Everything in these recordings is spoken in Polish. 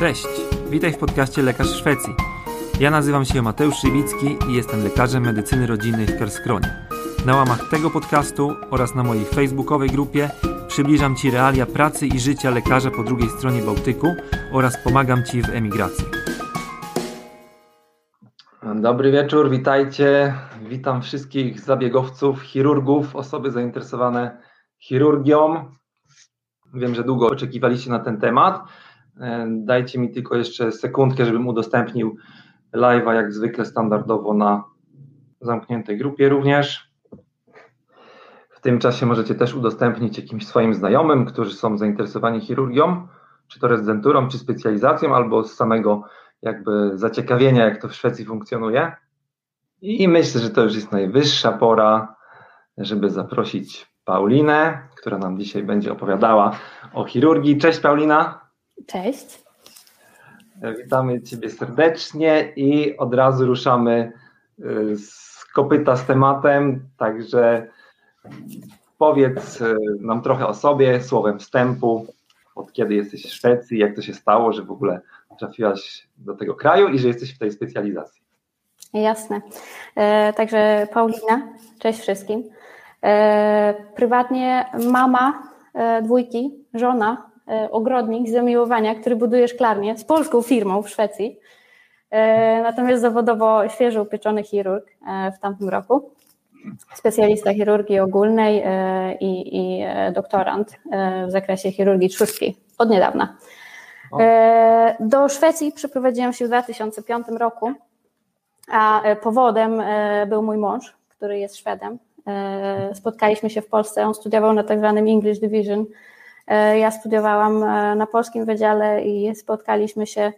Cześć, witaj w podcaście Lekarz Szwecji. Ja nazywam się Mateusz Szywicki i jestem lekarzem medycyny rodzinnej w Kerskronie. Na łamach tego podcastu oraz na mojej facebookowej grupie przybliżam Ci realia pracy i życia lekarza po drugiej stronie Bałtyku oraz pomagam Ci w emigracji. Dobry wieczór, witajcie. Witam wszystkich zabiegowców, chirurgów, osoby zainteresowane chirurgią. Wiem, że długo oczekiwaliście na ten temat. E, dajcie mi tylko jeszcze sekundkę, żebym udostępnił live'a jak zwykle standardowo na zamkniętej grupie również. W tym czasie możecie też udostępnić jakimś swoim znajomym, którzy są zainteresowani chirurgią, czy to rezydenturą, czy specjalizacją, albo z samego jakby zaciekawienia, jak to w Szwecji funkcjonuje. I myślę, że to już jest najwyższa pora, żeby zaprosić Paulinę, która nam dzisiaj będzie opowiadała o chirurgii. Cześć Paulina. Cześć. Witamy Ciebie serdecznie i od razu ruszamy y, z kopyta z tematem, także powiedz y, nam trochę o sobie, słowem wstępu, od kiedy jesteś w Szwecji, jak to się stało, że w ogóle trafiłaś do tego kraju i że jesteś w tej specjalizacji. Jasne. E, także Paulina, cześć wszystkim. E, prywatnie mama e, dwójki, żona, e, ogrodnik z zamiłowania, który buduje szklarnię z polską firmą w Szwecji. E, natomiast zawodowo świeżo upieczony chirurg e, w tamtym roku specjalista chirurgii ogólnej i, i doktorant w zakresie chirurgii trzustki od niedawna. E, do Szwecji przeprowadziłam się w 2005 roku, a e, powodem e, był mój mąż, który jest Szwedem. Spotkaliśmy się w Polsce, on studiował na tak zwanym English Division. Ja studiowałam na polskim wydziale i spotkaliśmy się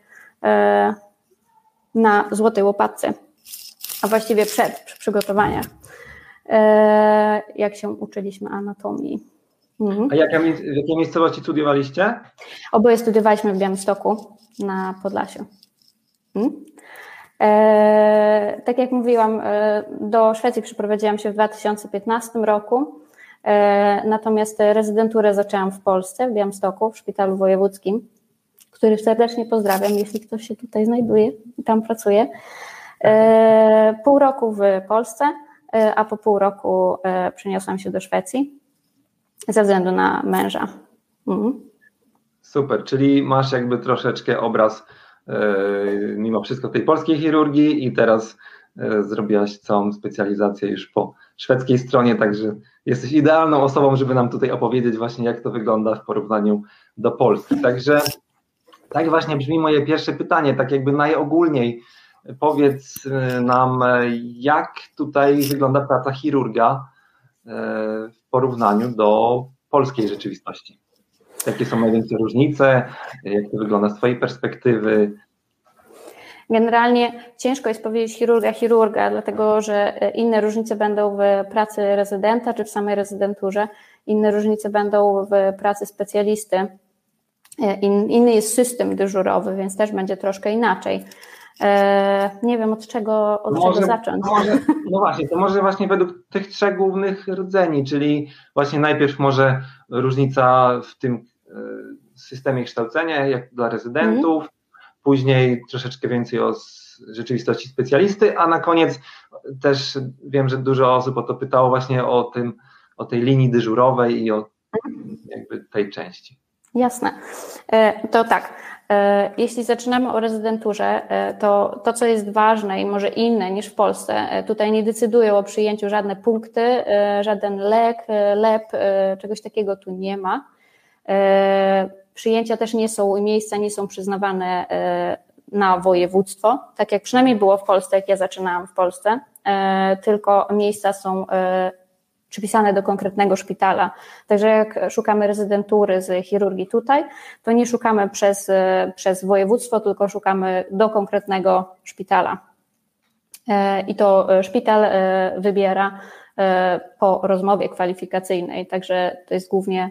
na Złotej Łopatce, a właściwie przed, przy przygotowaniach, jak się uczyliśmy anatomii. Mhm. A jaka, w jakiej miejscowości studiowaliście? Oboje studiowaliśmy w Białymstoku na Podlasiu. Hmm? E, tak jak mówiłam, e, do Szwecji przeprowadziłam się w 2015 roku, e, natomiast rezydenturę zaczęłam w Polsce, w Białymstoku, w szpitalu wojewódzkim, który serdecznie pozdrawiam, jeśli ktoś się tutaj znajduje i tam pracuje. E, pół roku w Polsce, e, a po pół roku e, przeniosłam się do Szwecji ze względu na męża. Mhm. Super, czyli masz jakby troszeczkę obraz mimo wszystko tej polskiej chirurgii i teraz zrobiłaś całą specjalizację już po szwedzkiej stronie, także jesteś idealną osobą, żeby nam tutaj opowiedzieć właśnie jak to wygląda w porównaniu do Polski. Także tak właśnie brzmi moje pierwsze pytanie, tak jakby najogólniej powiedz y, nam, jak tutaj wygląda praca chirurga w porównaniu do polskiej rzeczywistości. Jakie są największe różnice, jak to wygląda z Twojej perspektywy? Generalnie ciężko jest powiedzieć chirurga, chirurga, dlatego że inne różnice będą w pracy rezydenta czy w samej rezydenturze, inne różnice będą w pracy specjalisty. In, inny jest system dyżurowy, więc też będzie troszkę inaczej. E, nie wiem od czego, od może, czego zacząć. Może, no właśnie, to może właśnie według tych trzech głównych rdzeni, czyli właśnie najpierw może różnica w tym e, systemie kształcenia, jak dla rezydentów, mm. Później troszeczkę więcej o rzeczywistości specjalisty, a na koniec też wiem, że dużo osób o to pytało właśnie o tym, o tej linii dyżurowej i o jakby tej części. Jasne. E, to tak. E, jeśli zaczynamy o rezydenturze, e, to to, co jest ważne i może inne niż w Polsce, tutaj nie decydują o przyjęciu żadne punkty, żaden lek, lep, czegoś takiego tu nie ma. Przyjęcia też nie są, miejsca nie są przyznawane na województwo, tak jak przynajmniej było w Polsce, jak ja zaczynałam w Polsce, tylko miejsca są przypisane do konkretnego szpitala. Także jak szukamy rezydentury z chirurgii tutaj, to nie szukamy przez, przez województwo, tylko szukamy do konkretnego szpitala. E, I to szpital e, wybiera e, po rozmowie kwalifikacyjnej, także to jest głównie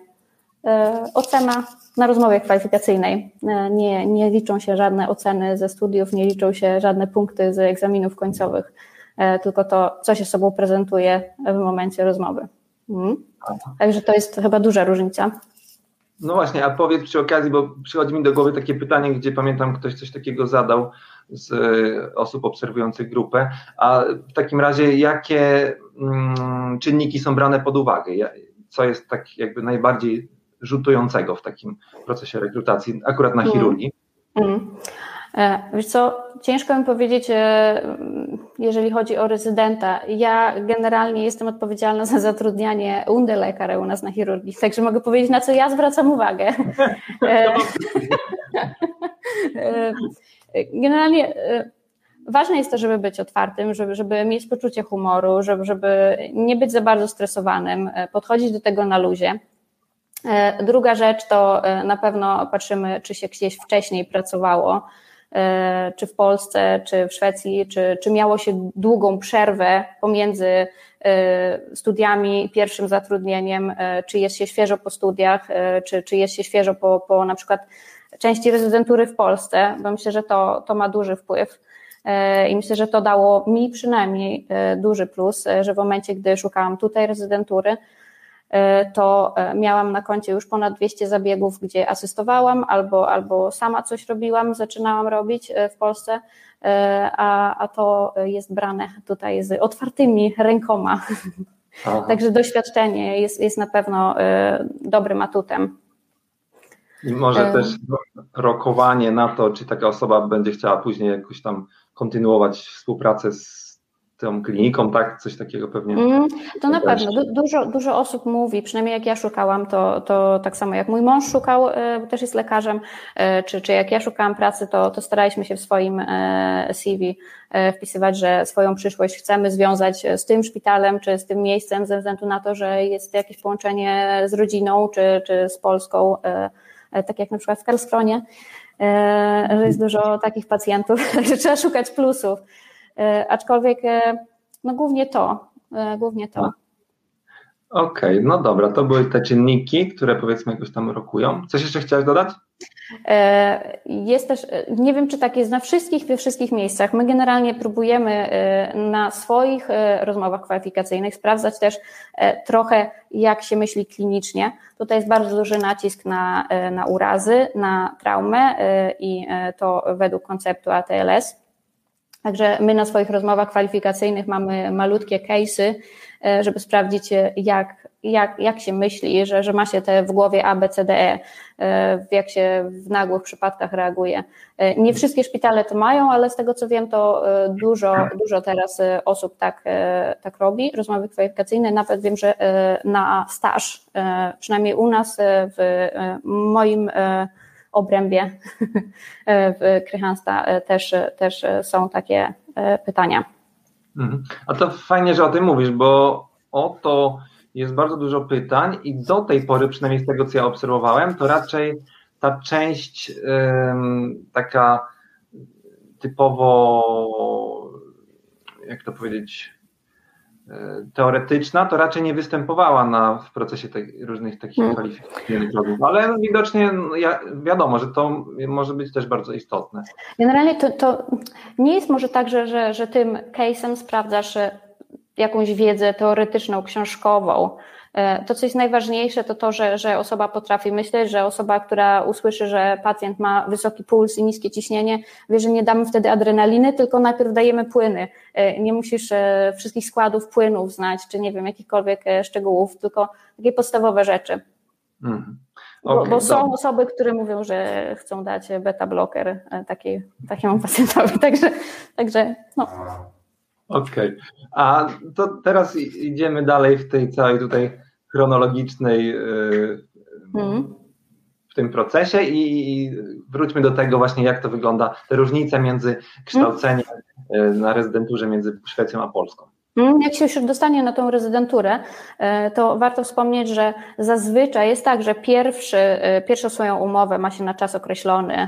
ocena na rozmowie kwalifikacyjnej. Nie, nie liczą się żadne oceny ze studiów, nie liczą się żadne punkty z egzaminów końcowych. E, tylko to, co się sobą prezentuje w momencie rozmowy. Mhm. Także to jest chyba duża różnica. No właśnie, a powiedz przy okazji, bo przychodzi mi do głowy takie pytanie, gdzie pamiętam ktoś coś takiego zadał z e, osób obserwujących grupę, a w takim razie jakie mm, czynniki są brane pod uwagę? Co jest tak jakby najbardziej rzutującego w takim procesie rekrutacji, akurat na mm. chirurgii? Mm. E, wiesz co, ciężko mi powiedzieć, e, jeżeli chodzi o rezydenta. Ja generalnie jestem odpowiedzialna za zatrudnianie undelekare u nas na chirurgii, także mogę powiedzieć, na co ja zwracam uwagę. E, generalnie ważne jest to, żeby być otwartym, żeby, żeby mieć poczucie humoru, żeby, żeby nie być za bardzo stresowanym, podchodzić do tego na luzie. Druga rzecz to na pewno patrzymy, czy się gdzieś wcześniej pracowało E, czy w Polsce, czy w Szwecji, czy, czy miało się długą przerwę pomiędzy e, studiami, pierwszym zatrudnieniem, e, czy jest się świeżo po studiach, czy, czy jest się świeżo po, po na przykład części rezydentury w Polsce, bo myślę, że to, to ma duży wpływ. I myślę, że to dało mi przynajmniej duży plus, że w momencie, gdy szukałam tutaj rezydentury, E, to e, miałam na koncie już ponad 200 zabiegów, gdzie asystowałam albo, albo sama coś robiłam, zaczynałam robić e, w Polsce, a, a to jest brane tutaj z otwartymi rękoma. Aha. Także doświadczenie jest, jest na pewno dobrym atutem. I może też rokowanie na to, czy taka osoba będzie chciała później jakoś tam kontynuować współpracę z tą kliniką, tak? Coś takiego pewnie. Mm, to na pewno. Du dużo, dużo osób mówi, przynajmniej jak ja szukałam, to, to tak samo jak mój mąż szukał, e, bo też jest lekarzem, e, czy, czy jak ja szukałam pracy, to, to staraliśmy się w swoim e, CV wpisywać, że swoją przyszłość chcemy związać z tym szpitalem, czy z tym miejscem, ze względu na to, że jest jakieś połączenie z rodziną, czy, czy z Polską, tak jak na przykład w Karlskronie, że jest dużo takich pacjentów, także trzeba szukać plusów. E, aczkolwiek e, no głównie to, e, głównie to. Okej, okay, no dobra, to były te czynniki, które powiedzmy jakoś tam rokują. Coś jeszcze chciałeś dodać? Jest też, nie wiem czy tak jest na wszystkich, we wszystkich miejscach. My generalnie próbujemy na swoich rozmowach kwalifikacyjnych sprawdzać też trochę, jak się myśli klinicznie. Tutaj jest bardzo duży nacisk na, na urazy, na traumę i to według konceptu ATLS. Także my na swoich rozmowach kwalifikacyjnych mamy malutkie case'y, e, żeby sprawdzić, e, jak, jak, jak się myśli, że, że ma się te w głowie A, B, C, D, E, e jak się w nagłych przypadkach reaguje. Nie wszystkie szpitale to mają, ale z tego co wiem, to dużo, dużo teraz osób tak, tak robi, rozmowy kwalifikacyjne. Nawet wiem, że na staż, przynajmniej u nas w moim obrębie w Krychansta e, też, też są takie e, pytania. Mhm. A to fajnie, że o tym mówisz, bo o to jest bardzo dużo pytań i do tej pory, przynajmniej z tego, co ja obserwowałem, to raczej ta część taka typowo, jak to powiedzieć, E, teoretyczna, to raczej nie występowała na, w procesie te, różnych takich hmm. kwalifikacyjnych drogów, ale widocznie no, ja, wiadomo, że to może być też bardzo istotne. Generalnie to, to nie jest może tak, że, że, że tym case'em sprawdzasz e, jakąś wiedzę teoretyczną, książkową, E, to, co jest najważniejsze, to to, że, że osoba potrafi myśleć, że osoba, która usłyszy, że pacjent ma wysoki puls i niskie ciśnienie, wie, że nie damy wtedy adrenaliny, tylko najpierw dajemy płyny. E, nie musisz e, wszystkich składów płynów znać, czy nie wiem, jakichkolwiek szczegółów, tylko takie podstawowe rzeczy. Mhm. Okay, bo, bo są osoby, które mówią, że chcą dać beta bloker takiej, takiemu pacjentowi, także, także no. Okej, okay. a to teraz idziemy dalej w tej całej tutaj chronologicznej mm. w tym procesie i wróćmy do tego właśnie, jak to wygląda, te różnice między kształceniem mm. na rezydenturze między Szwecją a Polską. Mhm, jak się już dostanie na tą rezydenturę, e, to warto wspomnieć, że zazwyczaj jest tak, że pierwszy, pierwszą swoją umowę ma się na czas określony,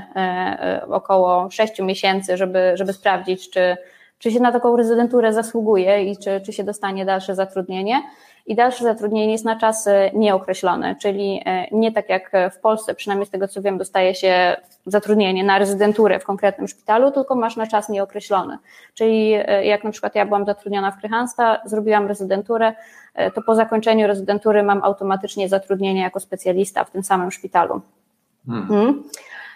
około 6 miesięcy, żeby, żeby sprawdzić, czy czy się na taką rezydenturę zasługuje i czy, czy się dostanie dalsze zatrudnienie. i dalsze zatrudnienie jest na czas nieokreślony, czyli nie tak jak w Polsce, przynajmniej z tego co wiem, dostaje się zatrudnienie na rezydenturę w konkretnym szpitalu, tylko masz na czas nieokreślony. Czyli jak na przykład ja byłam zatrudniona w Krychansta, zrobiłam rezydenturę, to po zakończeniu rezydentury mam automatycznie zatrudnienie jako specjalista w tym samym szpitalu. Hmm. Hmm.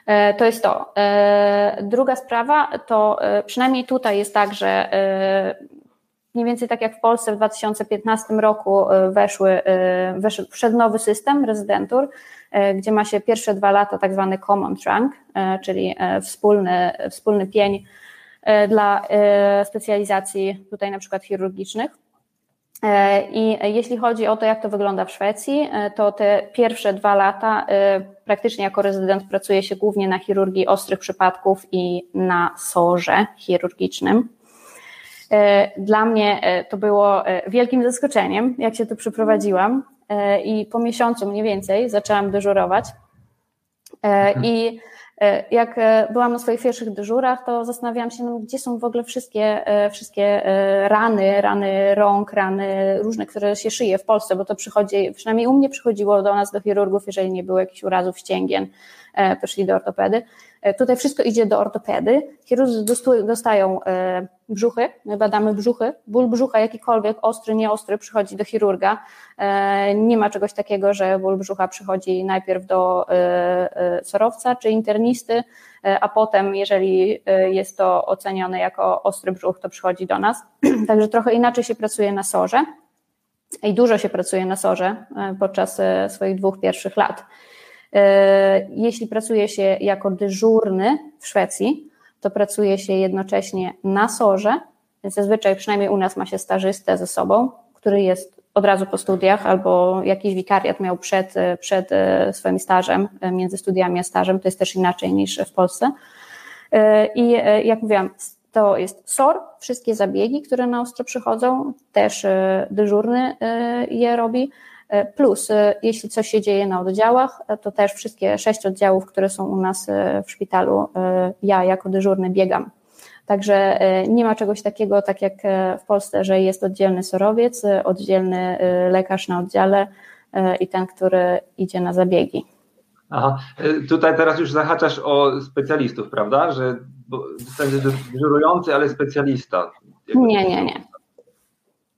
E, to jest to. E, druga sprawa to e, przynajmniej tutaj jest tak, że mniej więcej tak jak w Polsce w 2015 roku weszły, weszł, wszedł nowy system rezydentur, gdzie ma się pierwsze dwa lata tak zwany common trunk, czyli wspólny, wspólny pień dla specjalizacji tutaj na przykład chirurgicznych. E, I jeśli chodzi o to, jak to wygląda w Szwecji, e, to te pierwsze dwa lata e, praktycznie jako rezydent pracuje się głównie na chirurgii ostrych przypadków i na sorze chirurgicznym. Dla mnie to było wielkim zaskoczeniem, jak się tu przyprowadziłam i po miesiącu mniej więcej zaczęłam dyżurować. I E, jak e, byłam na swoich pierwszych dyżurach, to zastanawiałam się, no, gdzie są w ogóle wszystkie, e, wszystkie rany, rany rąk, rany różne, które się szyje w Polsce, bo to przychodzi, przynajmniej u mnie przychodziło do nas, do chirurgów, jeżeli nie było jakichś urazów ścięgien, to szli do ortopedy. Tutaj wszystko idzie do ortopedy. Chirurdzy dostają brzuchy, my badamy brzuchy. Ból brzucha jakikolwiek, ostry, nieostry, przychodzi do chirurga. E, nie ma czegoś takiego, że ból brzucha przychodzi najpierw do e, e, sorowca czy internisty, a potem, jeżeli jest to ocenione jako ostry brzuch, to przychodzi do nas. Także trochę inaczej się pracuje na sorze i dużo się pracuje na sorze podczas swoich dwóch pierwszych lat. Jeśli pracuje się jako dyżurny w Szwecji, to pracuje się jednocześnie na sorze. Zazwyczaj, przynajmniej u nas, ma się stażystę ze sobą, który jest od razu po studiach, albo jakiś wikariat miał przed, przed e, swoim stażem, e, między studiami a stażem. To jest też inaczej niż w Polsce. E, I jak mówiłam, to jest SOR, wszystkie zabiegi, które na ostro przychodzą, też dyżurny je robi. E, plus, e, jeśli coś się dzieje na oddziałach, e, to też wszystkie sześć oddziałów, które są u nas w szpitalu, ja jako dyżurny biegam. Także nie ma czegoś takiego, tak jak w Polsce, że jest oddzielny sorowiec, oddzielny lekarz na oddziale i ten, który idzie na zabiegi. Aha, tutaj teraz już zahaczasz o specjalistów, prawda? Że dyżurujący, ale specjalista. Nie, nie, nie.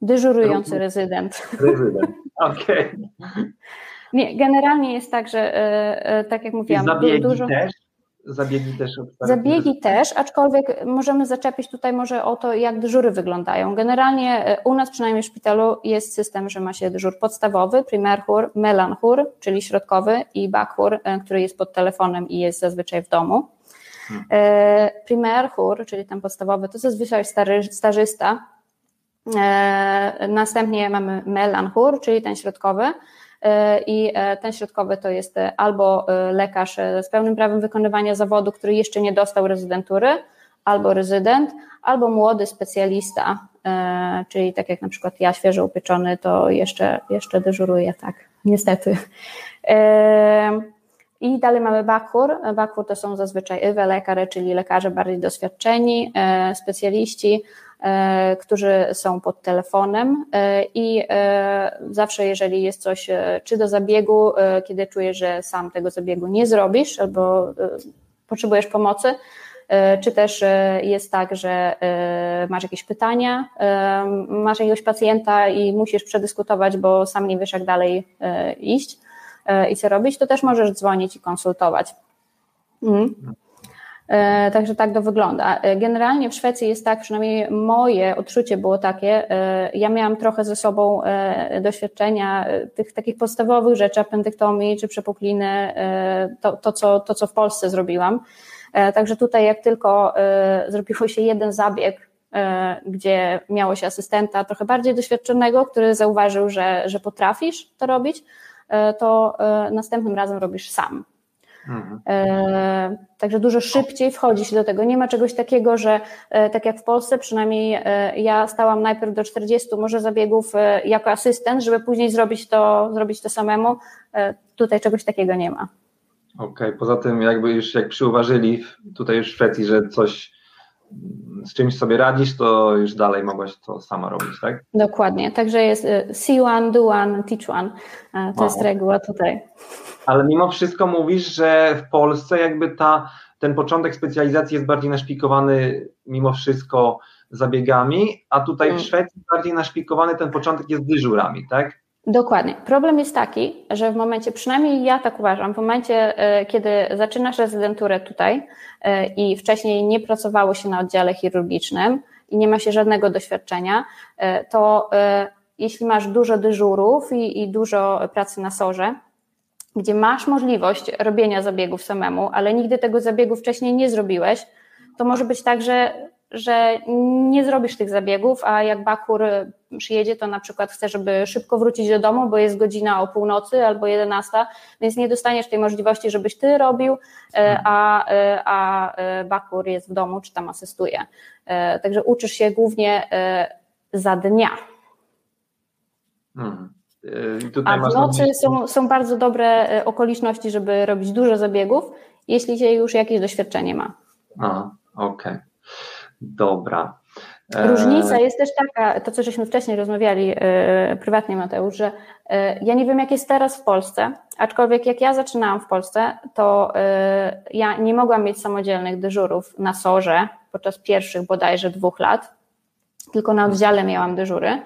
Dyżurujący rezydent. Rezydent, okej. Okay. Nie, generalnie jest tak, że e, e, tak jak mówiłam, I zabiegi dużo... też? Zabiegi też. Zabiegi też, aczkolwiek możemy zaczepić tutaj może o to, jak dyżury wyglądają. Generalnie e, u nas przynajmniej w szpitalu jest system, że ma się dyżur podstawowy, primerchur, melanchur, czyli środkowy i bakhur, który jest pod telefonem i jest zazwyczaj w domu. Hmm. Primerchur, czyli ten podstawowy, to zazwyczaj stażysta, E, następnie mamy melanchur, czyli ten środkowy. E, I e, ten środkowy to jest albo lekarz z pełnym prawem wykonywania zawodu, który jeszcze nie dostał rezydentury, albo rezydent, albo młody specjalista, czyli tak jak na przykład ja, świeżo upieczony, to jeszcze, jeszcze dyżuruję, tak, niestety. I dalej mamy bakur. Bakur to są zazwyczaj ewe lekarze, czyli lekarze bardziej doświadczeni, specjaliści, E, którzy są pod telefonem e, i e, zawsze jeżeli jest coś, czy do zabiegu, kiedy czujesz, że sam tego zabiegu nie zrobisz albo potrzebujesz pomocy, czy też jest tak, że masz jakieś pytania, masz jakiegoś pacjenta i musisz przedyskutować, bo sam nie wiesz, jak dalej iść i co robić, to też możesz dzwonić i konsultować. Mhm. E, także tak to wygląda. E, generalnie w Szwecji jest tak, przynajmniej moje odczucie było takie, e, ja miałam trochę ze sobą doświadczenia tych takich podstawowych rzeczy, appendyktomii czy przepukliny, to, to, co, to co w Polsce zrobiłam. Także tutaj jak tylko zrobiło się jeden zabieg, gdzie miało się asystenta trochę bardziej doświadczonego, który zauważył, że, że potrafisz to robić, to następnym razem robisz sam. Mhm. E, także dużo szybciej wchodzi się do tego. Nie ma czegoś takiego, że e, tak jak w Polsce, przynajmniej e, ja stałam najpierw do 40 może zabiegów jako asystent, żeby później zrobić to, zrobić to samemu. Tutaj czegoś takiego nie ma. Okej, okay. poza tym jakby już jak przyuważyli tutaj w Szwecji, że coś z czymś sobie radzisz, to już dalej mogłaś to sama robić, tak? Dokładnie. Także jest see one, do one, teach one. To wow. jest reguła tutaj. Ale mimo wszystko mówisz, że w Polsce jakby ta, ten początek specjalizacji jest bardziej naszpikowany mimo wszystko zabiegami, a tutaj w mm. Szwecji bardziej naszpikowany ten początek jest dyżurami, tak? Dokładnie. Problem jest taki, że w momencie, przynajmniej ja tak uważam, w momencie, e, kiedy zaczynasz rezydenturę tutaj e, i wcześniej nie pracowało się na oddziale chirurgicznym i nie ma się żadnego doświadczenia, e, to jeśli masz dużo dyżurów i, i dużo pracy na sorze, gdzie masz możliwość robienia zabiegów samemu, ale nigdy tego zabiegu wcześniej nie zrobiłeś, to może być tak, że że nie zrobisz tych zabiegów, a jak Bakur przyjedzie, to na przykład chce, żeby szybko wrócić do domu, bo jest godzina o północy albo 11, więc nie dostaniesz tej możliwości, żebyś ty robił, e, a, e, a e, Bakur jest w domu, czy tam asystuje. Także uczysz się głównie za dnia. Hmm. A w nocy są, są bardzo dobre okoliczności, żeby robić dużo zabiegów, jeśli się już jakieś doświadczenie ma. A, okej. Okay. Dobra. E, Różnica jest też taka, to co żeśmy wcześniej rozmawiali e, prywatnie, Mateusz, że e, ja nie wiem, jak jest teraz w Polsce, aczkolwiek jak ja zaczynałam w Polsce, to ja nie mogłam mieć samodzielnych dyżurów na sorze podczas pierwszych bodajże dwóch lat, tylko na oddziale miałam dyżury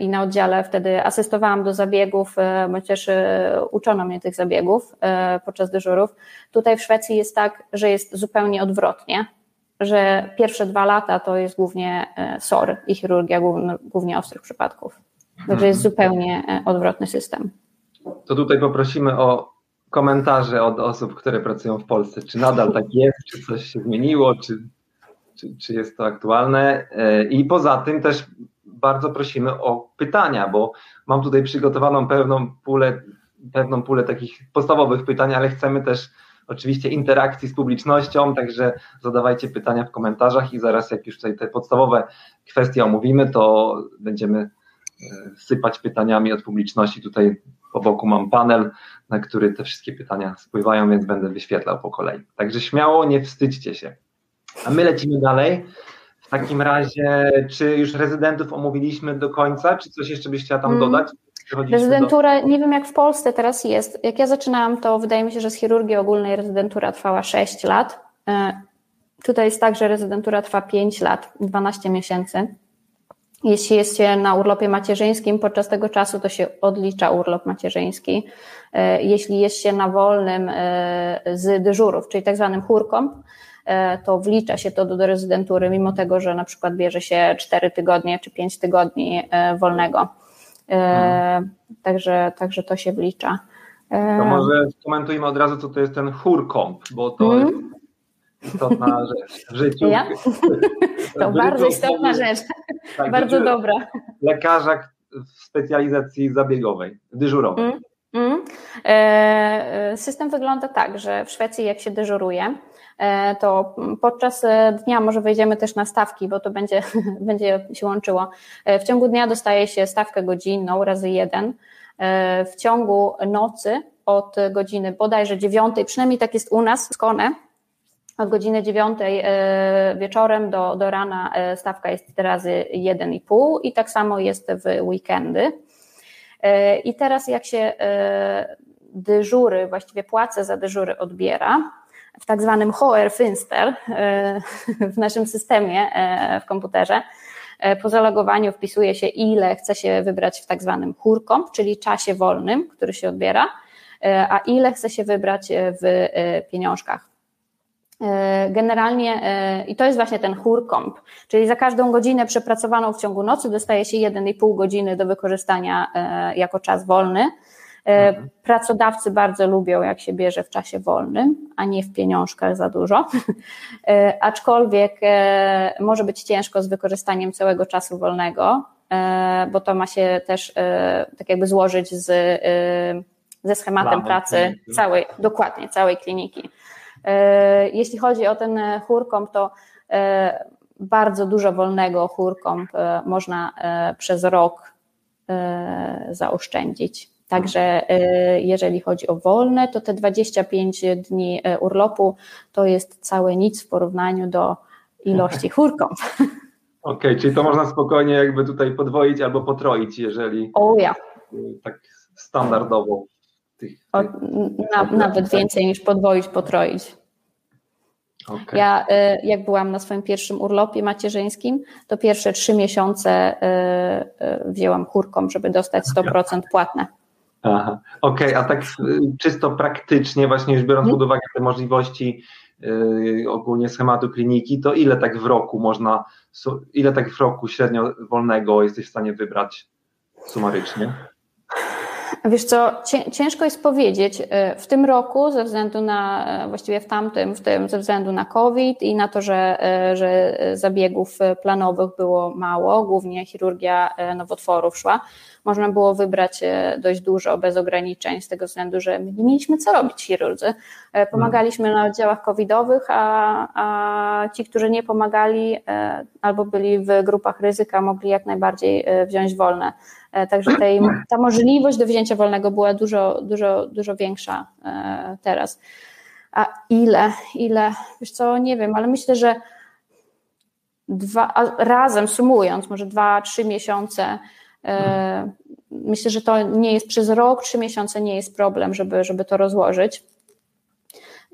i na oddziale wtedy asystowałam do zabiegów, bo też uczono mnie tych zabiegów podczas dyżurów. Tutaj w Szwecji jest tak, że jest zupełnie odwrotnie że pierwsze dwa lata to jest głównie e, SOR i chirurgia głównie ostrych przypadków. Także jest mhm. zupełnie e, odwrotny system. To tutaj poprosimy o komentarze od osób, które pracują w Polsce. Czy nadal tak jest, czy coś się zmieniło, czy, czy, czy jest to aktualne? E, I poza tym też bardzo prosimy o pytania, bo mam tutaj przygotowaną pewną pulę, pewną pulę takich podstawowych pytań, ale chcemy też oczywiście interakcji z publicznością, także zadawajcie pytania w komentarzach i zaraz jak już tutaj te podstawowe kwestie omówimy, to będziemy e, sypać pytaniami od publiczności. Tutaj po boku mam panel, na który te wszystkie pytania spływają, więc będę wyświetlał po kolei. Także śmiało, nie wstydźcie się. A my lecimy dalej. W takim razie, czy już rezydentów omówiliśmy do końca, czy coś jeszcze byś chciała tam mm. dodać? Rezydentura, do... nie wiem jak w Polsce teraz jest. Jak ja zaczynałam, to wydaje mi się, że z chirurgii ogólnej rezydentura trwała 6 lat. E, tutaj jest tak, że rezydentura trwa 5 lat, 12 miesięcy. Jeśli jest się na urlopie macierzyńskim, podczas tego czasu to się odlicza urlop macierzyński. E, jeśli jest się na wolnym e, z dyżurów, czyli tak zwanym chórką, to wlicza się to do, do rezydentury, mimo tego, że na przykład bierze się 4 tygodnie czy 5 tygodni wolnego. E, także, także to się wlicza. E, to może skomentujmy od razu, co to jest ten chórkomp, bo to mm. jest istotna rzecz w życiu. Ja? To w bardzo życiu, istotna rzecz, tak, bardzo dobra. Lekarza w specjalizacji zabiegowej, dyżurowej. Mm. Mm. System wygląda tak, że w Szwecji jak się dyżuruje, to podczas e, dnia może wejdziemy też na stawki, bo to będzie, będzie się łączyło. E, w ciągu dnia dostaje się stawkę godzinną razy jeden. W ciągu nocy od godziny bodajże dziewiątej, przynajmniej tak jest u nas Skone, od godziny dziewiątej wieczorem do, do rana stawka jest razy jeden i pół i tak samo jest w weekendy. I teraz jak się dyżury, właściwie płace za dyżury odbiera, w tak zwanym HR Finster e, w naszym systemie e, w komputerze. E, po zalogowaniu wpisuje się, ile chce się wybrać w tak zwanym hurkom, czyli czasie wolnym, który się odbiera, a ile chce się wybrać w pieniążkach. Generalnie, i to jest właśnie ten hurkomp, czyli za każdą godzinę przepracowaną w ciągu nocy dostaje się 1,5 godziny do wykorzystania jako czas wolny. E, mhm. Pracodawcy bardzo lubią, jak się bierze w czasie wolnym, a nie w pieniążkach za dużo. E, aczkolwiek e, może być ciężko z wykorzystaniem całego czasu wolnego, bo to ma się też tak jakby złożyć z, ze schematem pracy całej, dokładnie, całej kliniki. Jeśli chodzi o ten chórkom, to bardzo dużo wolnego chórkom można przez rok zaoszczędzić. Także y, jeżeli chodzi o wolne, to te 25 dni y, urlopu to jest całe nic w porównaniu do ilości chórką. Okej, okay, czyli to można spokojnie jakby tutaj podwoić albo potroić, jeżeli o ja. tak standardowo. Tych, o, na, nawet więcej niż podwoić, potroić. Okay. Ja jak byłam na swoim pierwszym urlopie macierzyńskim, to pierwsze trzy miesiące wzięłam chórką, żeby dostać 100% płatne. Aha, okej, okay, a tak czysto praktycznie, właśnie już biorąc pod uwagę te możliwości ogólnie schematu kliniki, to ile tak w roku można, ile tak w roku średnio wolnego jesteś w stanie wybrać sumarycznie? Wiesz co, ciężko jest powiedzieć. E, w tym roku, ze względu na, e, właściwie w tamtym, w tym, ze względu na COVID i na to, że, e, że zabiegów planowych było mało, głównie chirurgia nowotworów szła, można było wybrać dość dużo bez ograniczeń, z tego względu, że nie mieliśmy co robić chirurdzy. Pomagaliśmy na oddziałach covidowych, a, a ci, którzy nie pomagali albo byli w grupach ryzyka, mogli jak najbardziej wziąć wolne. E, także tej, ta możliwość do wzięcia wolnego była dużo, dużo, dużo większa e, teraz. A ile, ile, wiesz co, nie wiem, ale myślę, że dwa, razem sumując, może dwa, trzy miesiące, e, myślę, że to nie jest przez rok, trzy miesiące nie jest problem, żeby, żeby to rozłożyć.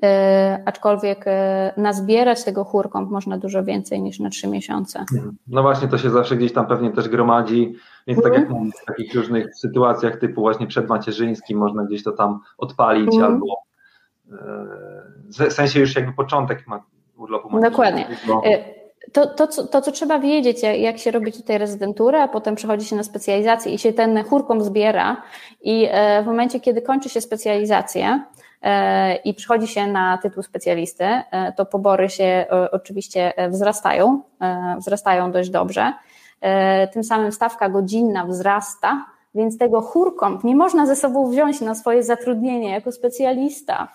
E, aczkolwiek e, nazbierać tego chórką można dużo więcej niż na trzy miesiące. No właśnie, to się zawsze gdzieś tam pewnie też gromadzi, więc tak jak mhm. mówię, w takich różnych sytuacjach typu właśnie przedmacierzyńskim można gdzieś to tam odpalić mm. albo e, w sensie już jakby początek urlopu Dokładnie. To, to, co, to, co trzeba wiedzieć, jak się robi tutaj rezydenturę, a potem przechodzi się na specjalizację i się ten chórką zbiera i w momencie, kiedy kończy się specjalizację, E, i przychodzi się na tytuł specjalisty, e, to pobory się e, oczywiście wzrastają, wzrastają dość dobrze. Tym samym stawka godzinna wzrasta, więc tego chórką nie można ze sobą wziąć na swoje zatrudnienie jako specjalista.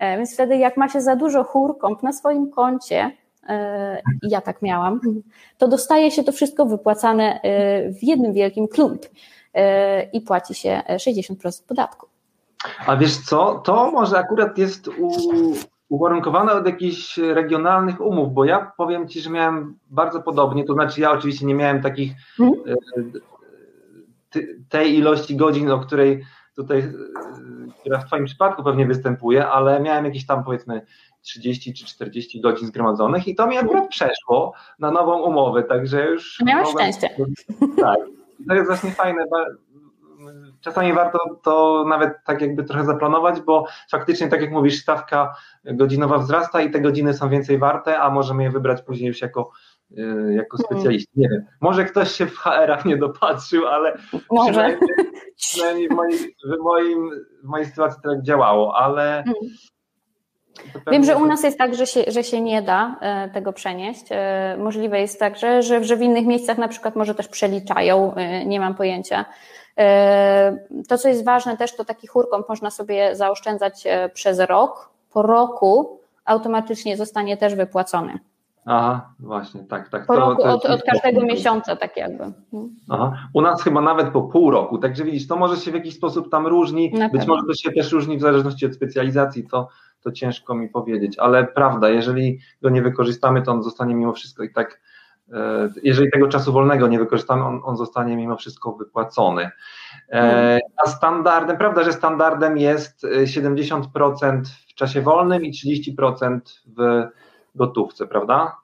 Więc wtedy, jak ma się za dużo chórkąp na swoim koncie, ja tak miałam, to dostaje się to wszystko wypłacane w jednym wielkim klump i płaci się 60% podatku. A wiesz co, to może akurat jest u, uwarunkowane od jakichś regionalnych umów, bo ja powiem Ci, że miałem bardzo podobnie, to znaczy ja oczywiście nie miałem takich hmm? tej ilości godzin, o której tutaj, e, która w Twoim przypadku pewnie występuje, ale miałem jakieś tam powiedzmy 30 czy 40 godzin zgromadzonych i to mi akurat przeszło na nową umowę, także już... Miałeś mogłem... szczęście. Tak. To jest właśnie fajne, czasami warto to nawet tak jakby trochę zaplanować, bo faktycznie, tak jak mówisz, stawka godzinowa wzrasta i te godziny są więcej warte, a możemy je wybrać później już jako, y, jako mhm. specjaliści. Nie wiem, może ktoś się w HR-ach nie dopatrzył, ale może. przynajmniej, przynajmniej w, mojej, w, moim, w mojej sytuacji tak działało, ale mhm. Wiem, że u nas jest tak, że się, że się nie da e, tego przenieść. E, możliwe jest tak, że, że, że w innych miejscach na przykład może też przeliczają, e, nie mam pojęcia. To, co jest ważne też, to taki chórką można sobie zaoszczędzać przez rok. Po roku automatycznie zostanie też wypłacony. Aha, właśnie, tak, tak. Po to, roku, to od, od, każdego miesiąca, tak jakby. Aha. U nas chyba nawet po pół roku, także widzisz, to może się w jakiś sposób tam różni, Na być pewno. może to się też różni w zależności od specjalizacji, to, to ciężko mi powiedzieć, ale prawda, jeżeli go nie wykorzystamy, to on zostanie mimo wszystko i tak, e, jeżeli tego czasu wolnego nie wykorzystamy, on, on zostanie mimo wszystko wypłacony. E. A standardem, prawda, że standardem jest 70% e, w czasie wolnym i 30% w gotówce, prawda?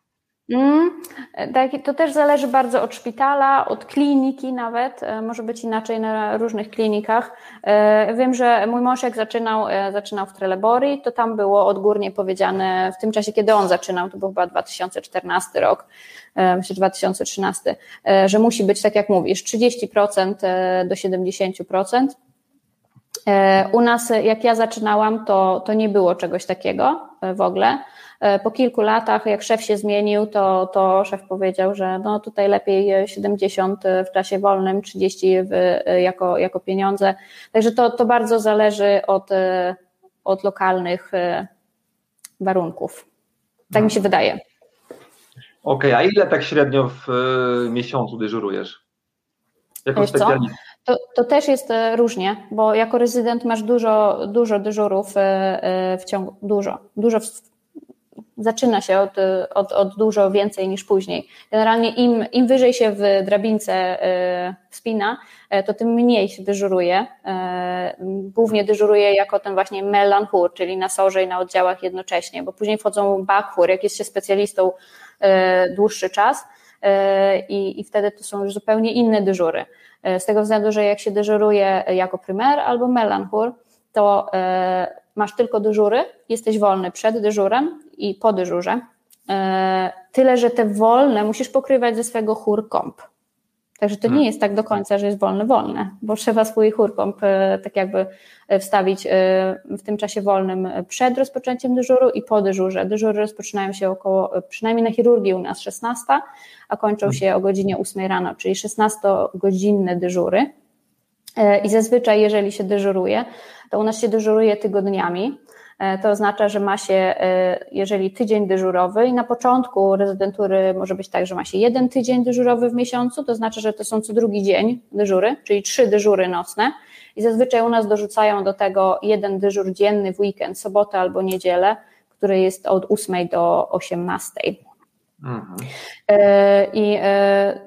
Mm, tak, to też zależy bardzo od szpitala, od kliniki nawet, e, może być inaczej na różnych klinikach. E, wiem, że mój mąż jak zaczynał, e, zaczynał w Trelebori, to tam było odgórnie powiedziane, w tym czasie, kiedy on zaczynał, to był chyba 2014 rok, myślę 2013, że musi być, tak jak mówisz, 30% do 70%. U nas, jak ja zaczynałam, to, to nie było czegoś takiego w ogóle. E, po kilku latach, jak szef się zmienił, to, to szef powiedział, że no tutaj lepiej 70 w czasie wolnym, 30 w, jako, jako pieniądze. Także to, to bardzo zależy od, e, od lokalnych e, warunków. Tak mi się wydaje. Okej, okay, a ile tak średnio w miesiącu dyżurujesz? Jako specjalista? To, to też jest różnie, bo jako rezydent masz dużo, dużo dyżurów w ciągu, dużo, dużo zaczyna się od, od, od dużo więcej niż później. Generalnie im, im wyżej się w drabince wspina, to tym mniej się dyżuruje. Głównie dyżuruje jako ten właśnie melanchur, czyli na sorze i na oddziałach jednocześnie, bo później wchodzą bakhur, jak jest się specjalistą dłuższy czas i, i wtedy to są już zupełnie inne dyżury. Z tego względu, że jak się dyżuruje jako primer albo melanchur, to masz tylko dyżury, jesteś wolny przed dyżurem i po dyżurze. E, tyle, że te wolne musisz pokrywać ze swego chórkomp. Także to nie hmm. jest tak do końca, że jest wolny, wolne, bo trzeba swój chórkomp e, tak jakby e, wstawić w tym czasie wolnym przed rozpoczęciem dyżuru i po dyżurze. Dyżury rozpoczynają się około, przynajmniej na chirurgii u nas 16, a kończą hmm. się o godzinie 8 rano, czyli 16-godzinne dyżury. I zazwyczaj, jeżeli się dyżuruje, to u nas się dyżuruje tygodniami. E, to oznacza, że ma się, e, jeżeli tydzień dyżurowy i na początku rezydentury może być tak, że ma się jeden tydzień dyżurowy w miesiącu, to znaczy, że to są co drugi dzień dyżury, czyli trzy dyżury nocne i zazwyczaj u nas dorzucają do tego jeden dyżur dzienny w weekend, sobotę albo niedzielę, który jest od 8 do 18. Mhm. E, I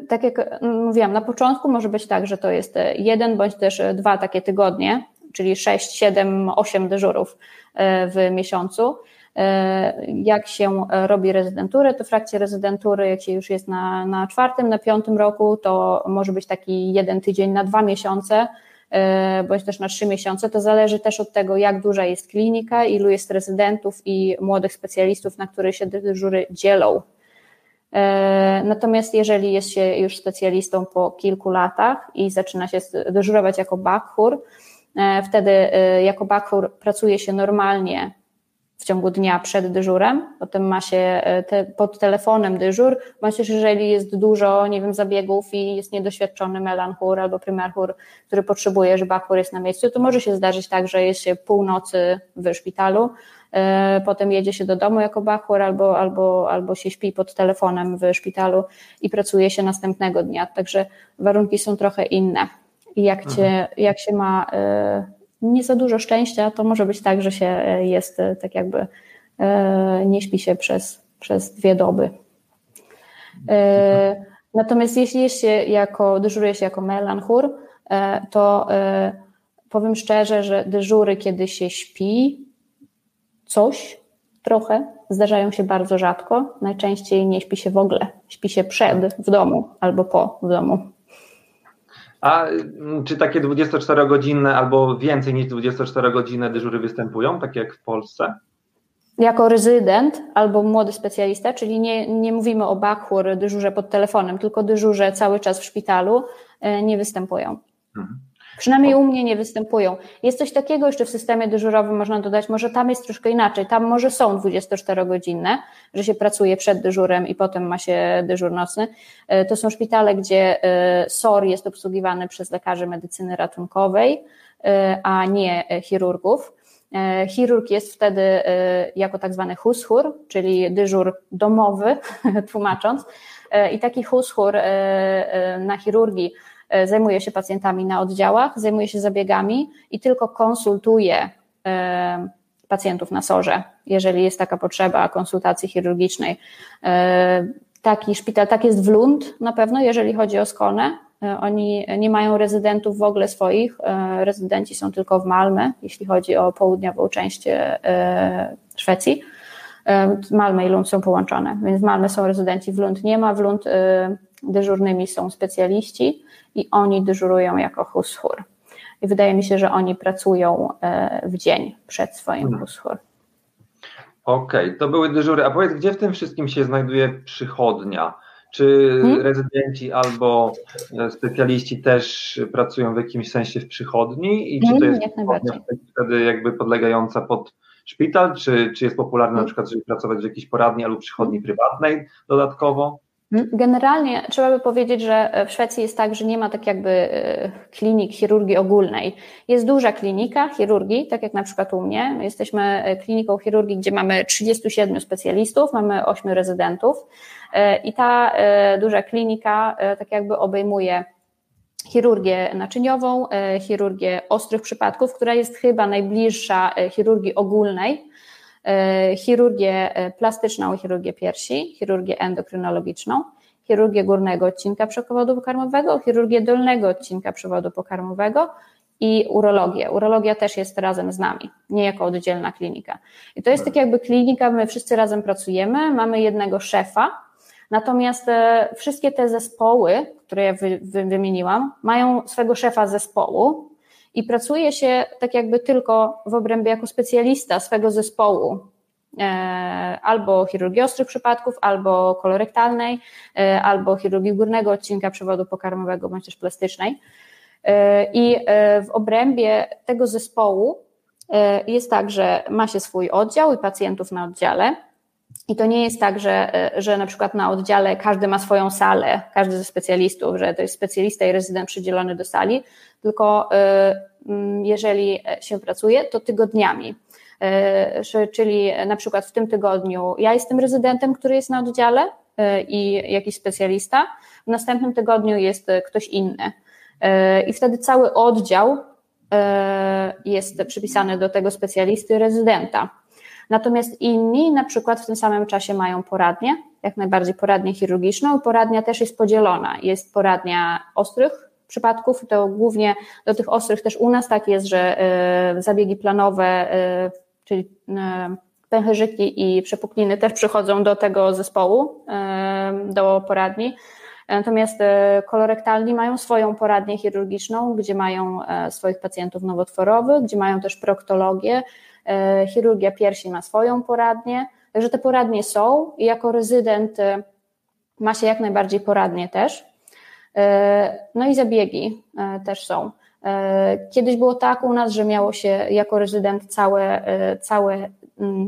tak jak mówiłam, na początku może być tak, że to jest jeden bądź też dwa takie tygodnie, czyli 6, 7, 8 dyżurów e, w miesiącu. E, jak się robi rezydenturę, to w rezydentury, jak się już jest na, na czwartym, na piątym roku, to może być taki jeden tydzień na dwa miesiące, e, bądź też na trzy miesiące. To zależy też od tego, jak duża jest klinika, ilu jest rezydentów i młodych specjalistów, na których się dyżury dzielą. Natomiast jeżeli jest się już specjalistą po kilku latach i zaczyna się dyżurować jako bakhur, E, wtedy e, jako bakur pracuje się normalnie w ciągu dnia przed dyżurem, potem ma się e, te, pod telefonem dyżur, bądź też jeżeli jest dużo, nie wiem, zabiegów i jest niedoświadczony melanchur albo primerchur, który potrzebuje, że bakur jest na miejscu, to może się zdarzyć tak, że jest się północy w szpitalu, potem jedzie się do domu jako bakur albo, albo, albo się śpi pod telefonem w szpitalu i pracuje się następnego dnia, także warunki są trochę inne. I jak, cię, mhm. jak się ma e, nie za dużo szczęścia, to może być tak, że się e, jest e, tak jakby nie śpi się przez, przez dwie doby. Natomiast jeśli jest się jako, dyżuruje się jako melanchur, to powiem szczerze, że dyżury, kiedy się śpi, coś trochę, zdarzają się bardzo rzadko. Najczęściej nie śpi się w ogóle. Śpi się przed w domu albo po w domu. A mm, czy takie 24-godzinne albo więcej niż 24-godzinne dyżury występują, tak jak w Polsce? Jako rezydent albo młody specjalista, czyli nie, nie mówimy o bakhur, dyżurze pod telefonem, tylko dyżurze cały czas w szpitalu, e, nie występują. Mhm. Przynajmniej u mnie nie występują. Jest coś takiego jeszcze w systemie dyżurowym, można dodać, może tam jest troszkę inaczej. Tam może są 24-godzinne, że się pracuje przed dyżurem i potem ma się dyżur nocny. E, to są szpitale, gdzie e, SOR jest obsługiwany przez lekarzy medycyny ratunkowej, e, a nie chirurgów. Chirurg jest wtedy jako tak zwany hushur, czyli dyżur domowy, tłumacząc. I taki hushur na chirurgii zajmuje się pacjentami na oddziałach, zajmuje się zabiegami i tylko konsultuje e, pacjentów na sorze, jeżeli jest taka potrzeba konsultacji chirurgicznej. E, taki szpital, tak jest w Lund na pewno, jeżeli chodzi o Skonę. Oni nie mają rezydentów w ogóle swoich, rezydenci są tylko w Malmę, jeśli chodzi o południową część Szwecji. Malmę i Lund są połączone, więc w Malmę są rezydenci, w Lund nie ma, w Lund dyżurnymi są specjaliści i oni dyżurują jako hushur. I wydaje mi się, że oni pracują e, w dzień przed swoim hmm. hushur. Okej, okay, to były dyżury. A powiedz, gdzie w tym wszystkim się znajduje przychodnia? Czy hmm? rezydenci albo e, specjaliści też pracują w jakimś sensie w przychodni? I czy to hmm, jest wtedy jakby podlegająca pod szpital? Czy, czy jest popularne na hmm. przykład, żeby pracować w jakiejś poradni albo przychodni prywatnej dodatkowo? Generalnie trzeba by powiedzieć, że w Szwecji jest tak, że nie ma tak jakby e, klinik chirurgii ogólnej. Jest duża klinika chirurgii, tak jak na przykład u mnie. Jesteśmy e, kliniką chirurgii, gdzie mamy 37 specjalistów, mamy 8 rezydentów e, i ta duża klinika tak jakby obejmuje chirurgię naczyniową, chirurgię ostrych przypadków, która jest chyba najbliższa chirurgii ogólnej, chirurgię plastyczną, chirurgię piersi, chirurgię endokrynologiczną, chirurgię górnego odcinka przewodu pokarmowego, chirurgię dolnego odcinka przewodu pokarmowego i urologię. Urologia też jest razem z nami, nie jako oddzielna klinika. I to jest tak jakby klinika, my wszyscy razem pracujemy, mamy jednego szefa, natomiast e, wszystkie te zespoły, które ja wy, wy, wymieniłam, mają swego szefa zespołu i pracuje się tak jakby tylko w obrębie jako specjalista swego zespołu, e, albo chirurgii ostrych przypadków, albo kolorektalnej, e, albo chirurgii górnego odcinka przewodu pokarmowego, bądź też plastycznej. E, I w obrębie tego zespołu jest tak, że ma się swój oddział i pacjentów na oddziale. I to nie jest tak, że, że na przykład na oddziale każdy ma swoją salę, każdy ze specjalistów, że to jest specjalista i rezydent przydzielony do sali, tylko jeżeli się pracuje, to tygodniami. Czyli na przykład w tym tygodniu ja jestem rezydentem, który jest na oddziale i jakiś specjalista, w następnym tygodniu jest ktoś inny. I wtedy cały oddział jest przypisany do tego specjalisty rezydenta. Natomiast inni na przykład w tym samym czasie mają poradnię, jak najbardziej poradnię chirurgiczną. Poradnia też jest podzielona. Jest poradnia ostrych przypadków, to głównie do tych ostrych też u nas tak jest, że e, zabiegi planowe, czyli pęcherzyki i przepukliny też przychodzą do tego zespołu, do poradni. Natomiast kolorektalni mają swoją poradnię chirurgiczną, gdzie mają swoich pacjentów nowotworowych, gdzie mają też proktologię. E, chirurgia piersi ma swoją poradnię. Także te poradnie są i jako rezydent ma się jak najbardziej poradnie też. No i zabiegi też są. Kiedyś było tak u nas, że miało się jako rezydent całe, całe,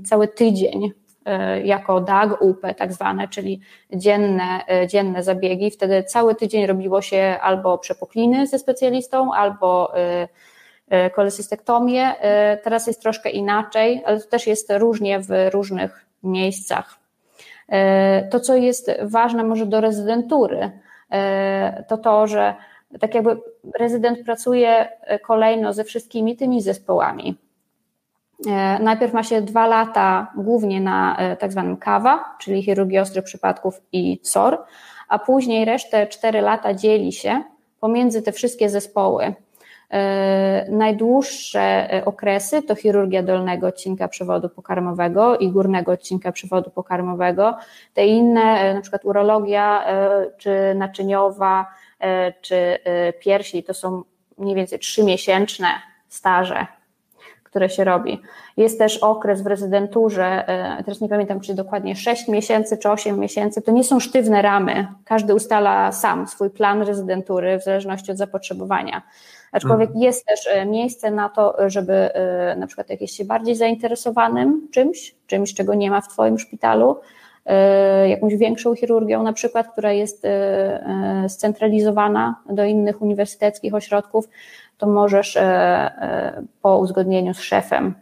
cały tydzień E, jako DAG, UP tak zwane, czyli dzienne, e, dzienne zabiegi. Wtedy cały tydzień robiło się albo przepukliny ze specjalistą, albo e, kolesystektomię. Teraz jest troszkę inaczej, ale to też jest różnie w różnych miejscach. To, co jest ważne może do rezydentury, to to, że tak jakby rezydent pracuje kolejno ze wszystkimi tymi zespołami. E, najpierw ma się dwa lata głównie na e, tak zwanym KAWA, czyli chirurgii ostrych przypadków i SOR, a później resztę cztery lata dzieli się pomiędzy te wszystkie zespoły. E, najdłuższe okresy to chirurgia dolnego odcinka przewodu pokarmowego i górnego odcinka przewodu pokarmowego. Te inne, na przykład urologia, czy naczyniowa, czy piersi, to są mniej więcej trzymiesięczne staże które się robi. Jest też okres w rezydenturze, e, teraz nie pamiętam, czy dokładnie 6 miesięcy czy 8 miesięcy, to nie są sztywne ramy. Każdy ustala sam swój plan rezydentury w zależności od zapotrzebowania. Aczkolwiek mhm. jest też e, miejsce na to, żeby e, na przykład jakieś się bardziej zainteresowanym czymś, czymś, czego nie ma w Twoim szpitalu, jakąś większą chirurgią na przykład, która jest scentralizowana do innych uniwersyteckich ośrodków, to możesz e, e, po uzgodnieniu z szefem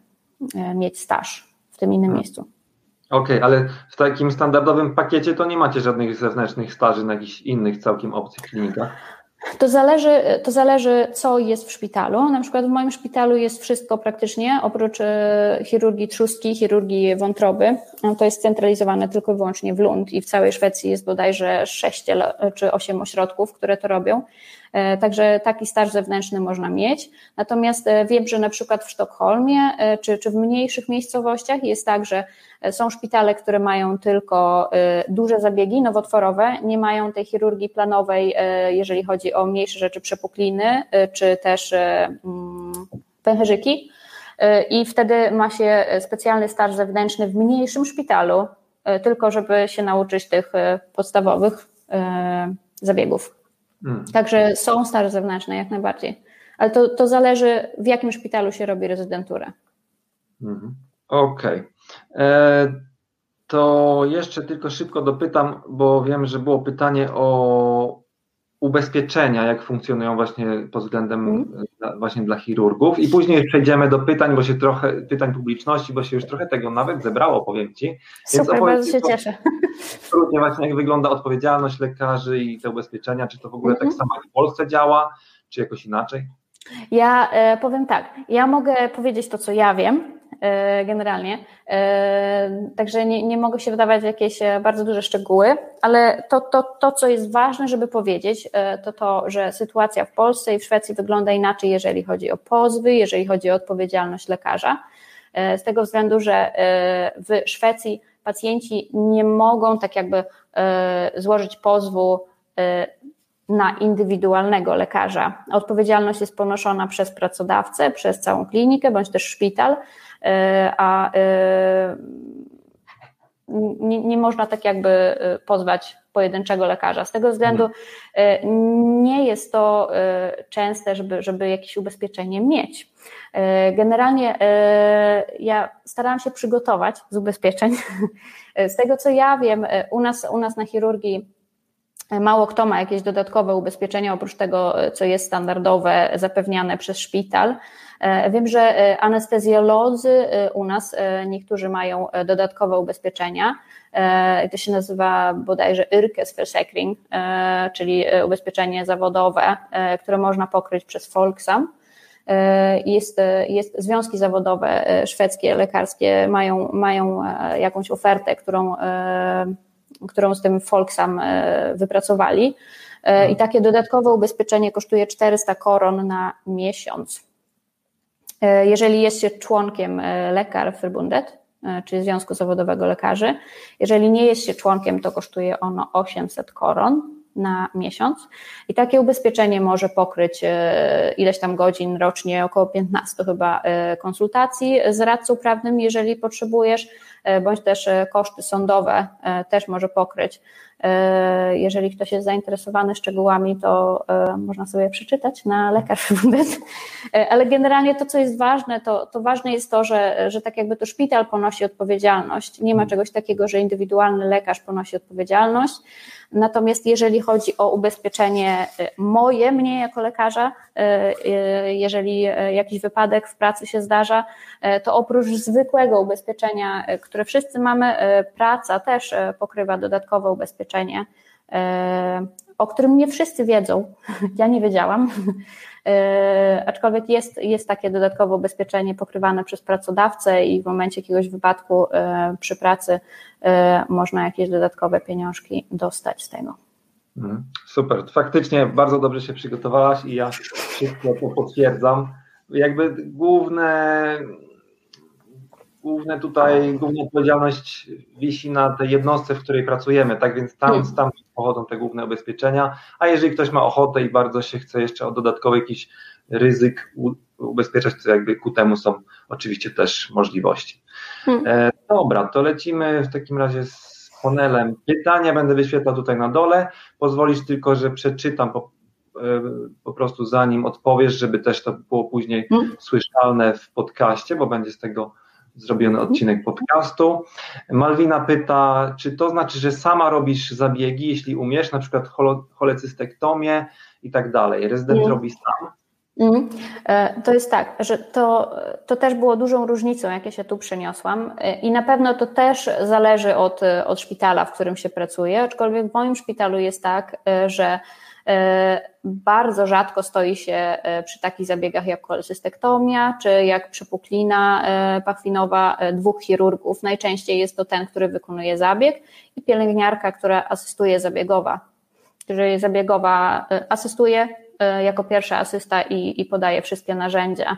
e, mieć staż w tym innym hmm. miejscu. Okej, okay, ale w takim standardowym pakiecie to nie macie żadnych zewnętrznych staży na jakichś innych całkiem obcych klinikach? To zależy, to zależy, co jest w szpitalu. Na przykład w moim szpitalu jest wszystko praktycznie, oprócz chirurgii trzustki, chirurgii wątroby. To jest centralizowane tylko i wyłącznie w Lund i w całej Szwecji jest bodajże 6 czy 8 ośrodków, które to robią. E, także taki staż zewnętrzny można mieć. Natomiast e, wiem, że na przykład w Sztokholmie e, czy, czy w mniejszych miejscowościach jest tak, że są szpitale, które mają tylko duże zabiegi nowotworowe, nie mają tej chirurgii planowej, jeżeli chodzi o mniejsze rzeczy, przepukliny czy też mm, pęcherzyki. I wtedy ma się specjalny staż zewnętrzny w mniejszym szpitalu, tylko żeby się nauczyć tych podstawowych zabiegów. Hmm. Także są staże zewnętrzne jak najbardziej. Ale to, to zależy, w jakim szpitalu się robi rezydenturę. Hmm. Okej. Okay. E, to jeszcze tylko szybko dopytam, bo wiem, że było pytanie o ubezpieczenia, jak funkcjonują właśnie pod względem mm. dla, właśnie dla chirurgów i później przejdziemy do pytań, bo się trochę, pytań publiczności, bo się już trochę tego nawet zebrało, powiem Ci. Więc Super, bardzo się cieszę. Trudnie właśnie jak wygląda odpowiedzialność lekarzy i te ubezpieczenia, czy to w ogóle mm -hmm. tak samo jak w Polsce działa, czy jakoś inaczej? Ja e, powiem tak, ja mogę powiedzieć to, co ja wiem, generalnie. Także nie, nie mogę się wydawać jakieś bardzo duże szczegóły, ale to, to, to, co jest ważne, żeby powiedzieć, to to, że sytuacja w Polsce i w Szwecji wygląda inaczej, jeżeli chodzi o pozwy, jeżeli chodzi o odpowiedzialność lekarza. Z tego względu, że w Szwecji pacjenci nie mogą tak jakby złożyć pozwu na indywidualnego lekarza. Odpowiedzialność jest ponoszona przez pracodawcę, przez całą klinikę bądź też szpital, e, a e, nie, nie, można tak jakby e, pozwać pojedynczego lekarza. Z tego względu nie jest to częste, żeby, żeby jakieś ubezpieczenie mieć. Generalnie ja starałam się przygotować z ubezpieczeń. Z tego co ja wiem, u nas, u nas na chirurgii Mało kto ma jakieś dodatkowe ubezpieczenia oprócz tego, co jest standardowe, zapewniane przez szpital. E, wiem, że e, anestezjolodzy e, u nas niektórzy mają dodatkowe ubezpieczenia. To się nazywa bodajże Yrkesversicherung, czyli ubezpieczenie zawodowe, które można pokryć przez Folksam. Jest, jest związki zawodowe szwedzkie, lekarskie mają, mają jakąś ofertę, którą którą z tym Folksam e, wypracowali. E, I takie dodatkowe ubezpieczenie kosztuje 400 koron na miesiąc. E, jeżeli jest się członkiem lekar Verbundet, czyli Związku Zawodowego Lekarzy, jeżeli nie jest się członkiem, to kosztuje ono 800 koron na miesiąc. I takie ubezpieczenie może pokryć ileś tam godzin rocznie, około 15 chyba konsultacji z radcą prawnym, jeżeli potrzebujesz E, bądź też e, koszty sądowe e, też może pokryć. Jeżeli ktoś jest zainteresowany szczegółami, to można sobie przeczytać na lekarz Ale generalnie to, co jest ważne, to, to ważne jest to, że, że tak jakby to szpital ponosi odpowiedzialność. Nie ma czegoś takiego, że indywidualny lekarz ponosi odpowiedzialność. Natomiast jeżeli chodzi o ubezpieczenie y, moje, mnie jako lekarza, y, y, jeżeli jakiś wypadek w pracy się zdarza, to oprócz zwykłego ubezpieczenia, które wszyscy mamy, praca też pokrywa dodatkowe ubezpieczenie, o którym nie wszyscy wiedzą. Ja nie wiedziałam. E, aczkolwiek jest, jest takie dodatkowe ubezpieczenie pokrywane przez pracodawcę i w momencie jakiegoś wypadku e, przy pracy e, można jakieś dodatkowe pieniążki dostać z tego. Mhm. Super, faktycznie bardzo dobrze się przygotowałaś i ja wszystko to potwierdzam. Jakby główne główne tutaj, główna odpowiedzialność wisi na tej jednostce, w której pracujemy, tak więc tam, hmm. tam pochodzą te główne ubezpieczenia, a jeżeli ktoś ma ochotę i bardzo się chce jeszcze o dodatkowy jakiś ryzyk ubezpieczać, to jakby ku temu są oczywiście też możliwości. Hmm. E, dobra, to lecimy w takim razie z panelem pytania, będę wyświetlał tutaj na dole, pozwolisz tylko, że przeczytam po, e, po prostu zanim odpowiesz, żeby też to było później hmm. słyszalne w podcaście, bo będzie z tego zrobiony mhm. odcinek podcastu. Malwina pyta, czy to znaczy, że sama robisz zabiegi, jeśli umiesz, na przykład cholecystektomię i tak dalej. Rezydent mm. robi sam. Mm. To jest tak, że to, to też było dużą różnicą, jak ja się tu przeniosłam e, i na pewno to też zależy od, od szpitala, w którym się pracuje, aczkolwiek w moim szpitalu jest tak, e, że E, bardzo rzadko stoi się e, przy takich zabiegach jak kolesystektomia, czy jak przepuklina e, pachwinowa dwóch chirurgów. Najczęściej jest to ten, który wykonuje zabieg i pielęgniarka, która asystuje zabiegowa. Jeżeli zabiegowa asystuje jako pierwsza asysta i, i podaje wszystkie narzędzia.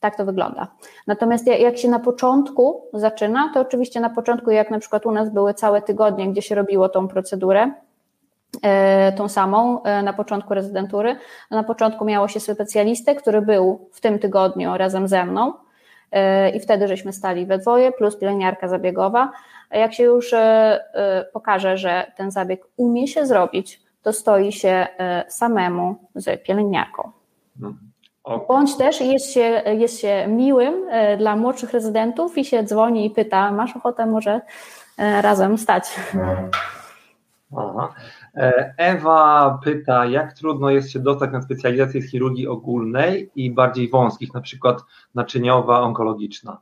Tak to wygląda. Natomiast jak się na początku zaczyna, to oczywiście na początku, jak na przykład u nas były całe tygodnie, gdzie się robiło tą procedurę, E, tą samą e, na początku rezydentury. Na początku miało się specjalistę, który był w tym tygodniu razem ze mną e, i wtedy żeśmy stali we dwoje, plus pielęgniarka zabiegowa. A jak się już pokaże, że ten zabieg umie się zrobić, to stoi się samemu z pielęgniarką. Okay. Bądź też jest się, jest się miłym dla młodszych rezydentów i się dzwoni i pyta, masz ochotę może razem stać? Aha. E, Ewa pyta, jak trudno jest się dostać na specjalizację z chirurgii ogólnej i bardziej wąskich, na przykład naczyniowa, onkologiczna?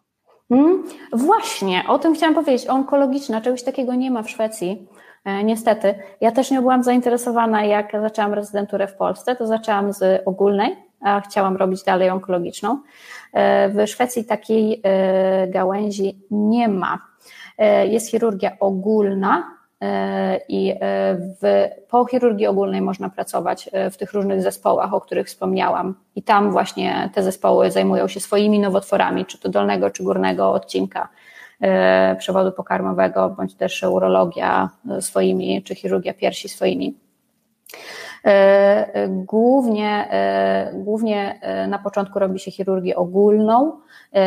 Hmm, właśnie, o tym chciałam powiedzieć. Onkologiczna, czegoś takiego nie ma w Szwecji. E, niestety. Ja też nie byłam zainteresowana, jak zaczęłam rezydenturę w Polsce, to zaczęłam z ogólnej a chciałam robić dalej onkologiczną. W Szwecji takiej gałęzi nie ma. Jest chirurgia ogólna, i w, po chirurgii ogólnej można pracować w tych różnych zespołach, o których wspomniałam. I tam właśnie te zespoły zajmują się swoimi nowotworami, czy to dolnego, czy górnego odcinka E, przewodu pokarmowego, bądź też urologia swoimi, czy chirurgia piersi swoimi. E, głównie, e, głównie na początku robi się chirurgię ogólną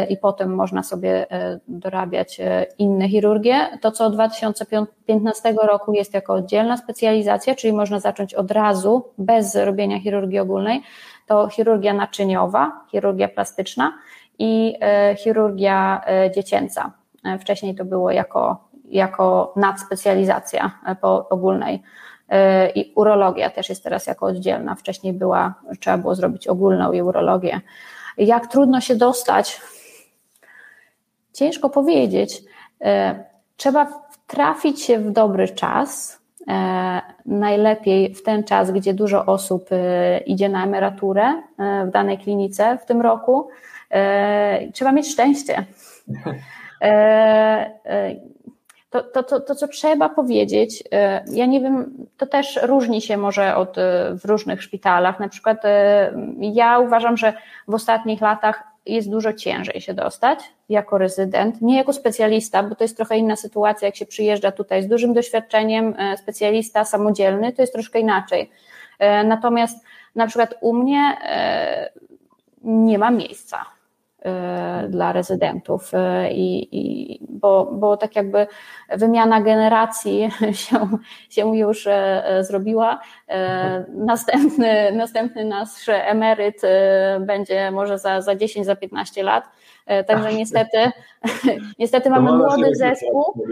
i potem można sobie dorabiać inne chirurgie. To, co od 2015 roku jest jako oddzielna specjalizacja, czyli można zacząć od razu, bez robienia chirurgii ogólnej, to chirurgia naczyniowa, chirurgia plastyczna i chirurgia dziecięca. E, wcześniej to było jako, jako nadspecjalizacja e, po ogólnej. E, I urologia też jest teraz jako oddzielna. Wcześniej była, trzeba było zrobić ogólną i urologię. Jak trudno się dostać? Ciężko powiedzieć. Trzeba trafić się w dobry czas. Najlepiej w ten czas, gdzie dużo osób idzie na emeryturę w danej klinice w tym roku. Trzeba mieć szczęście. E, e, to, to, to, to, co trzeba powiedzieć, e, ja nie wiem, to też różni się może od, w różnych szpitalach. Na przykład ja uważam, że w ostatnich latach jest dużo ciężej się dostać jako rezydent, nie jako specjalista, bo to jest trochę inna sytuacja, jak się przyjeżdża tutaj z dużym doświadczeniem, specjalista samodzielny, to jest troszkę inaczej. Natomiast na przykład u mnie nie ma miejsca dla rezydentów y, i, i bo, bo tak jakby wymiana generacji się, się już e, zrobiła. E, następny, następny nasz emeryt będzie może za, za 10, za 15 lat. Także niestety, niestety mamy młody zespół.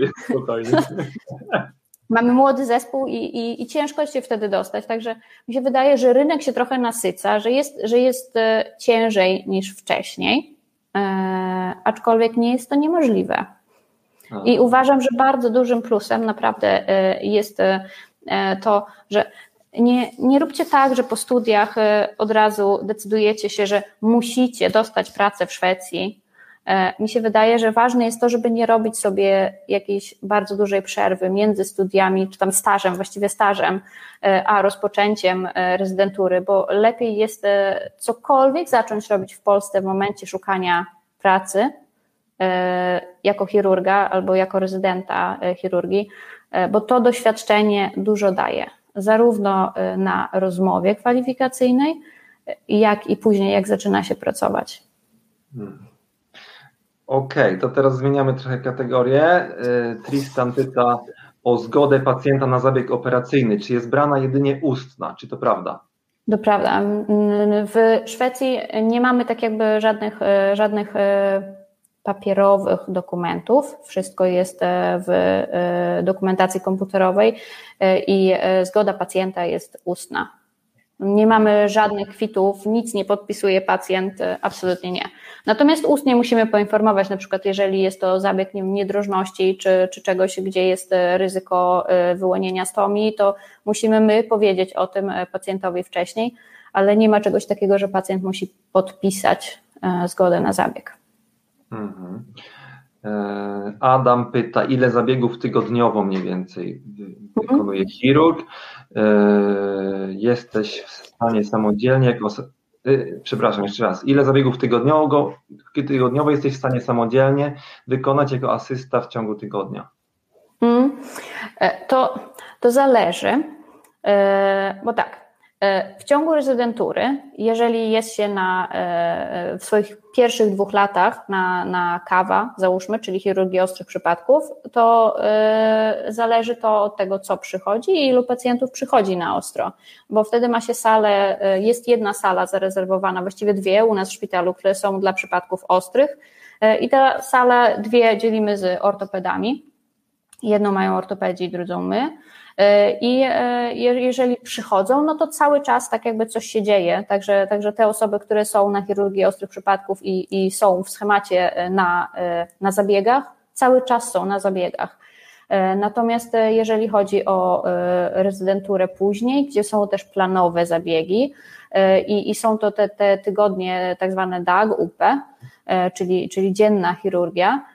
Mamy młody zespół i, i, i ciężko się wtedy dostać. Także mi się wydaje, że rynek się trochę nasyca, że jest, że jest ciężej niż wcześniej. E, aczkolwiek nie jest to niemożliwe. I uważam, że bardzo dużym plusem naprawdę e, jest e, to, że nie, nie róbcie tak, że po studiach od razu decydujecie się, że musicie dostać pracę w Szwecji. Mi się wydaje, że ważne jest to, żeby nie robić sobie jakiejś bardzo dużej przerwy między studiami, czy tam stażem, właściwie stażem, a rozpoczęciem rezydentury, bo lepiej jest cokolwiek zacząć robić w Polsce w momencie szukania pracy e, jako chirurga albo jako rezydenta e, chirurgii, e, bo to doświadczenie dużo daje, zarówno na rozmowie kwalifikacyjnej, jak i później, jak zaczyna się pracować. Hmm. Okej, okay, to teraz zmieniamy trochę kategorię. Tristan pyta o zgodę pacjenta na zabieg operacyjny. Czy jest brana jedynie ustna? Czy to prawda? To prawda. W Szwecji nie mamy tak jakby żadnych, e, żadnych e, papierowych dokumentów. Wszystko jest e, w dokumentacji komputerowej i zgoda pacjenta jest ustna. Nie mamy żadnych kwitów, nic nie podpisuje pacjent, absolutnie nie. Natomiast ustnie musimy poinformować, na przykład jeżeli jest to zabieg nie niedrożności czy, czy czegoś, gdzie jest e, ryzyko e, wyłonienia stomii, to musimy my powiedzieć o tym e, pacjentowi wcześniej, ale nie ma czegoś takiego, że pacjent musi podpisać zgodę na zabieg. Mhm. Adam pyta, ile zabiegów tygodniowo mniej więcej wykonuje chirurg? Jesteś w stanie samodzielnie jako Y, przepraszam, jeszcze raz, ile zabiegów tygodniowo, tygodniowo jesteś w stanie samodzielnie wykonać jako asysta w ciągu tygodnia? Mm, e, to, to zależy, e, bo tak, w ciągu rezydentury, jeżeli jest się na, e, w swoich pierwszych dwóch latach na, na kawa, załóżmy, czyli chirurgię ostrych przypadków, to e, zależy to od tego, co przychodzi i ilu pacjentów przychodzi na ostro, bo wtedy ma się salę, jest jedna sala zarezerwowana, właściwie dwie u nas w szpitalu, które są dla przypadków ostrych i te sale dwie dzielimy z ortopedami. Jedną mają ortopedzi, drugą my. E, I e, jeżeli przychodzą, no to cały czas tak jakby coś się dzieje. Także, także te osoby, które są na chirurgii ostrych przypadków i, i są w schemacie e, na, na zabiegach, cały czas są na zabiegach. Natomiast jeżeli chodzi o rezydenturę później, gdzie są też planowe zabiegi i, i są to te, te tygodnie tak zwane DAG, UP, czyli, czyli dzienna chirurgia,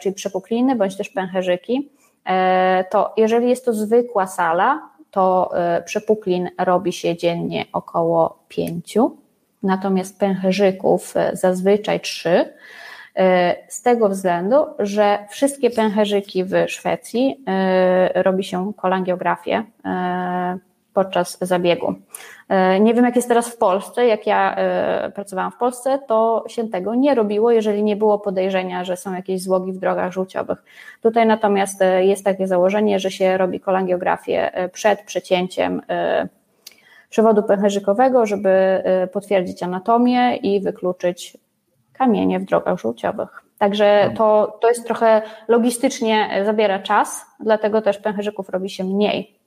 czyli przepukliny bądź też pęcherzyki, to jeżeli jest to zwykła sala, to przepuklin robi się dziennie około pięciu, natomiast pęcherzyków zazwyczaj trzy. Z tego względu, że wszystkie pęcherzyki w Szwecji robi się kolangiografię podczas zabiegu. Nie wiem, jak jest teraz w Polsce. Jak ja pracowałam w Polsce, to się tego nie robiło, jeżeli nie było podejrzenia, że są jakieś złogi w drogach żółciowych. Tutaj natomiast jest takie założenie, że się robi kolangiografię przed przecięciem przewodu pęcherzykowego, żeby potwierdzić anatomię i wykluczyć kamienie w drogach żółciowych. Także to, to jest trochę logistycznie zabiera czas, dlatego też pęcherzyków robi się mniej.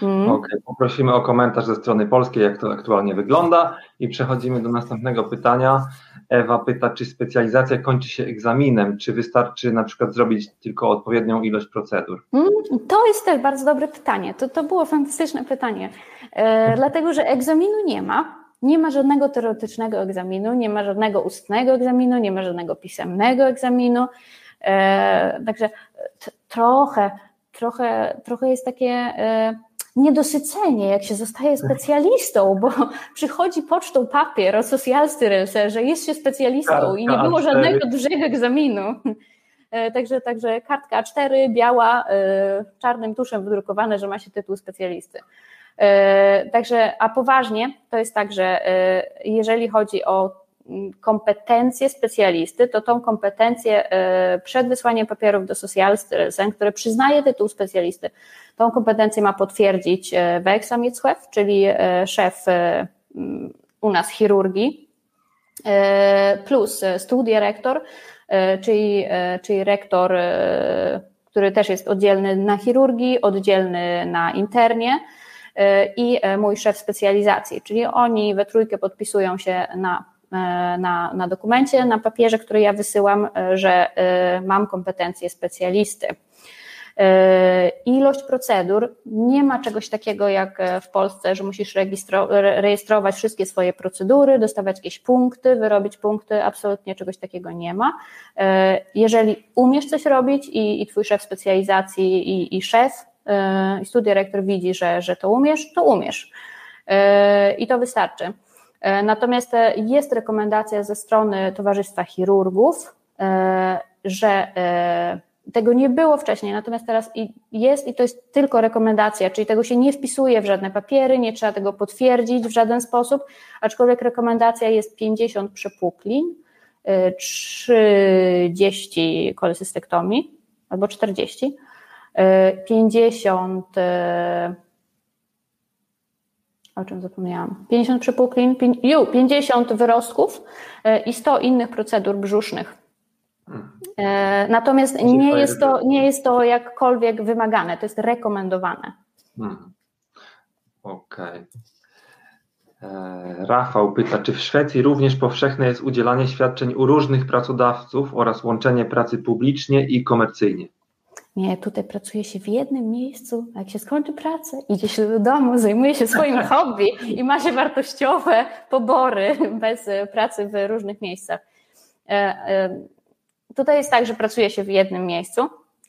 Hmm. Okay. Poprosimy o komentarz ze strony polskiej, jak to aktualnie wygląda i przechodzimy do następnego pytania. Ewa pyta, czy specjalizacja kończy się egzaminem, czy wystarczy na przykład zrobić tylko odpowiednią ilość procedur? Hmm, to jest też bardzo dobre pytanie. To, to było fantastyczne pytanie, e, dlatego że egzaminu nie ma. Nie ma żadnego teoretycznego egzaminu, nie ma żadnego ustnego egzaminu, nie ma żadnego pisemnego egzaminu. E, także trochę, trochę, trochę jest takie. E, niedosycenie, jak się zostaje specjalistą, bo przychodzi pocztą papier o socjalstyrelse, że jest się specjalistą kartka i nie było A4. żadnego dużego egzaminu. E, także, także kartka A4, biała, e, czarnym tuszem wydrukowane, że ma się tytuł specjalisty. E, także, a poważnie to jest tak, że jeżeli chodzi o kompetencje specjalisty, to tą kompetencję e, przed wysłaniem papierów do Socialstyrelsen, które przyznaje tytuł specjalisty, tą kompetencję ma potwierdzić e, Verksamhetschef, czyli e, szef u nas chirurgii, plus studierektor, czyli, czyli rektor, który też jest oddzielny na chirurgii, oddzielny na internie, i mój szef specjalizacji, czyli oni we trójkę podpisują się na na, na dokumencie, na papierze, który ja wysyłam, e, że e, mam kompetencje specjalisty. Ilość procedur, nie ma czegoś takiego jak w Polsce, że musisz rejestrować wszystkie swoje procedury, dostawać jakieś punkty, wyrobić punkty, absolutnie czegoś takiego nie ma. Jeżeli umiesz coś robić i, i twój szef specjalizacji i, i szef i studiorektor widzi, że, że to umiesz, to umiesz. I to wystarczy. E, natomiast e, jest rekomendacja ze strony Towarzystwa Chirurgów, e, że tego nie było wcześniej, natomiast teraz jest i to jest tylko rekomendacja, czyli tego się nie wpisuje w żadne papiery, nie trzeba tego potwierdzić w żaden sposób, aczkolwiek rekomendacja jest 50 przepuklin, 30 kolesystektomii albo 40, 50 o czym zapomniałam, 50 przypuklin, 50 wyrostków e, i 100 innych procedur brzusznych. E, natomiast nie jest, to, nie jest to jakkolwiek wymagane, to jest rekomendowane. Hmm. Okej. Okay. E, Rafał pyta, czy w Szwecji również powszechne jest udzielanie świadczeń u różnych pracodawców oraz łączenie pracy publicznie i komercyjnie? Nie, tutaj pracuje się w jednym miejscu, a jak się skończy pracę, idzie się do domu, zajmuje się swoim hobby i ma się wartościowe pobory bez pracy w różnych miejscach. E, e, tutaj jest tak, że pracuje się w jednym miejscu.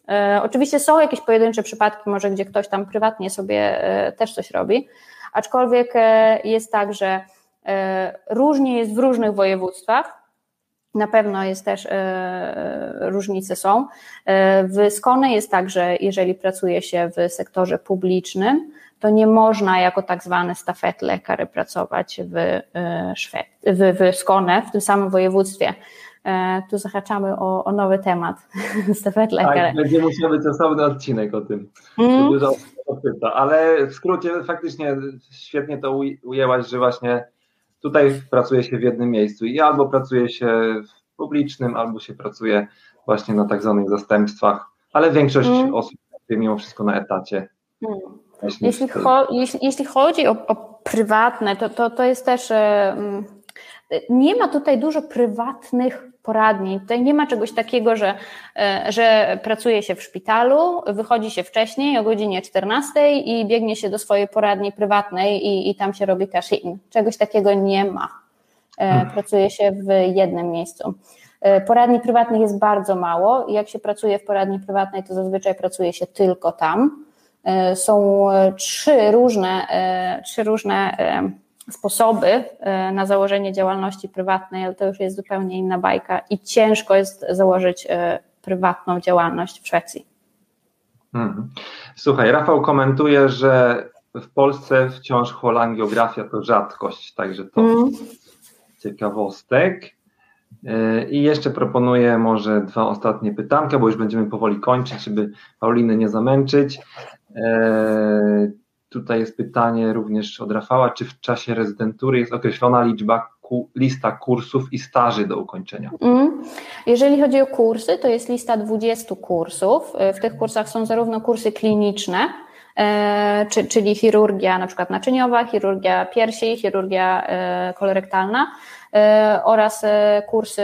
E, oczywiście są jakieś pojedyncze przypadki, może gdzie ktoś tam prywatnie sobie też coś robi, aczkolwiek jest tak, że różnie jest w różnych województwach na pewno jest też, e, różnice są. E, w Skone jest tak, że jeżeli pracuje się w sektorze publicznym, to nie można jako tak zwany stafet lekary pracować w, e, w, w Skone, w tym samym województwie. Tu zahaczamy o, o nowy temat. stafet lekary. Tak, będzie musiał być osobny odcinek o tym. Mm. Dużo ale w skrócie faktycznie świetnie to ujęłaś, że właśnie Tutaj pracuje się w jednym miejscu i albo pracuje się w publicznym, albo się pracuje właśnie na tak zwanych zastępstwach, ale większość mm. osób pracuje mimo wszystko na etacie. Mm. Jeśli, cho jeśli, jeśli, chodzi o, o, prywatne, to, to, to jest też. Nie ma tutaj dużo prywatnych poradni. Tutaj nie ma czegoś takiego, że, e, że pracuje się w szpitalu, wychodzi się wcześniej o godzinie 14 i biegnie się do swojej poradni prywatnej i, i tam się robi cash in. Czegoś takiego nie ma. E, hmm. Pracuje się w jednym miejscu. E, poradni prywatnych jest bardzo mało. Jak się pracuje w poradni prywatnej, to zazwyczaj pracuje się tylko tam. Są trzy różne, trzy różne sposoby e, na założenie działalności prywatnej, ale to już jest zupełnie inna bajka i ciężko jest założyć e, prywatną działalność w Szwecji. Mhm. Słuchaj, Rafał komentuje, że w Polsce wciąż cholangiografia to rzadkość, także to mm. ciekawostek. E, I jeszcze proponuję może dwa ostatnie pytanka, bo już będziemy powoli kończyć, żeby Pauliny nie zamęczyć. Tutaj jest pytanie również od Rafała, czy w czasie rezydentury jest określona liczba lista kursów i staży do ukończenia? Mm. Jeżeli chodzi o kursy, to jest lista 20 kursów. W tych kursach są zarówno kursy kliniczne, e, czyli chirurgia na przykład naczyniowa, chirurgia piersi, chirurgia e, kolorektalna e, oraz kursy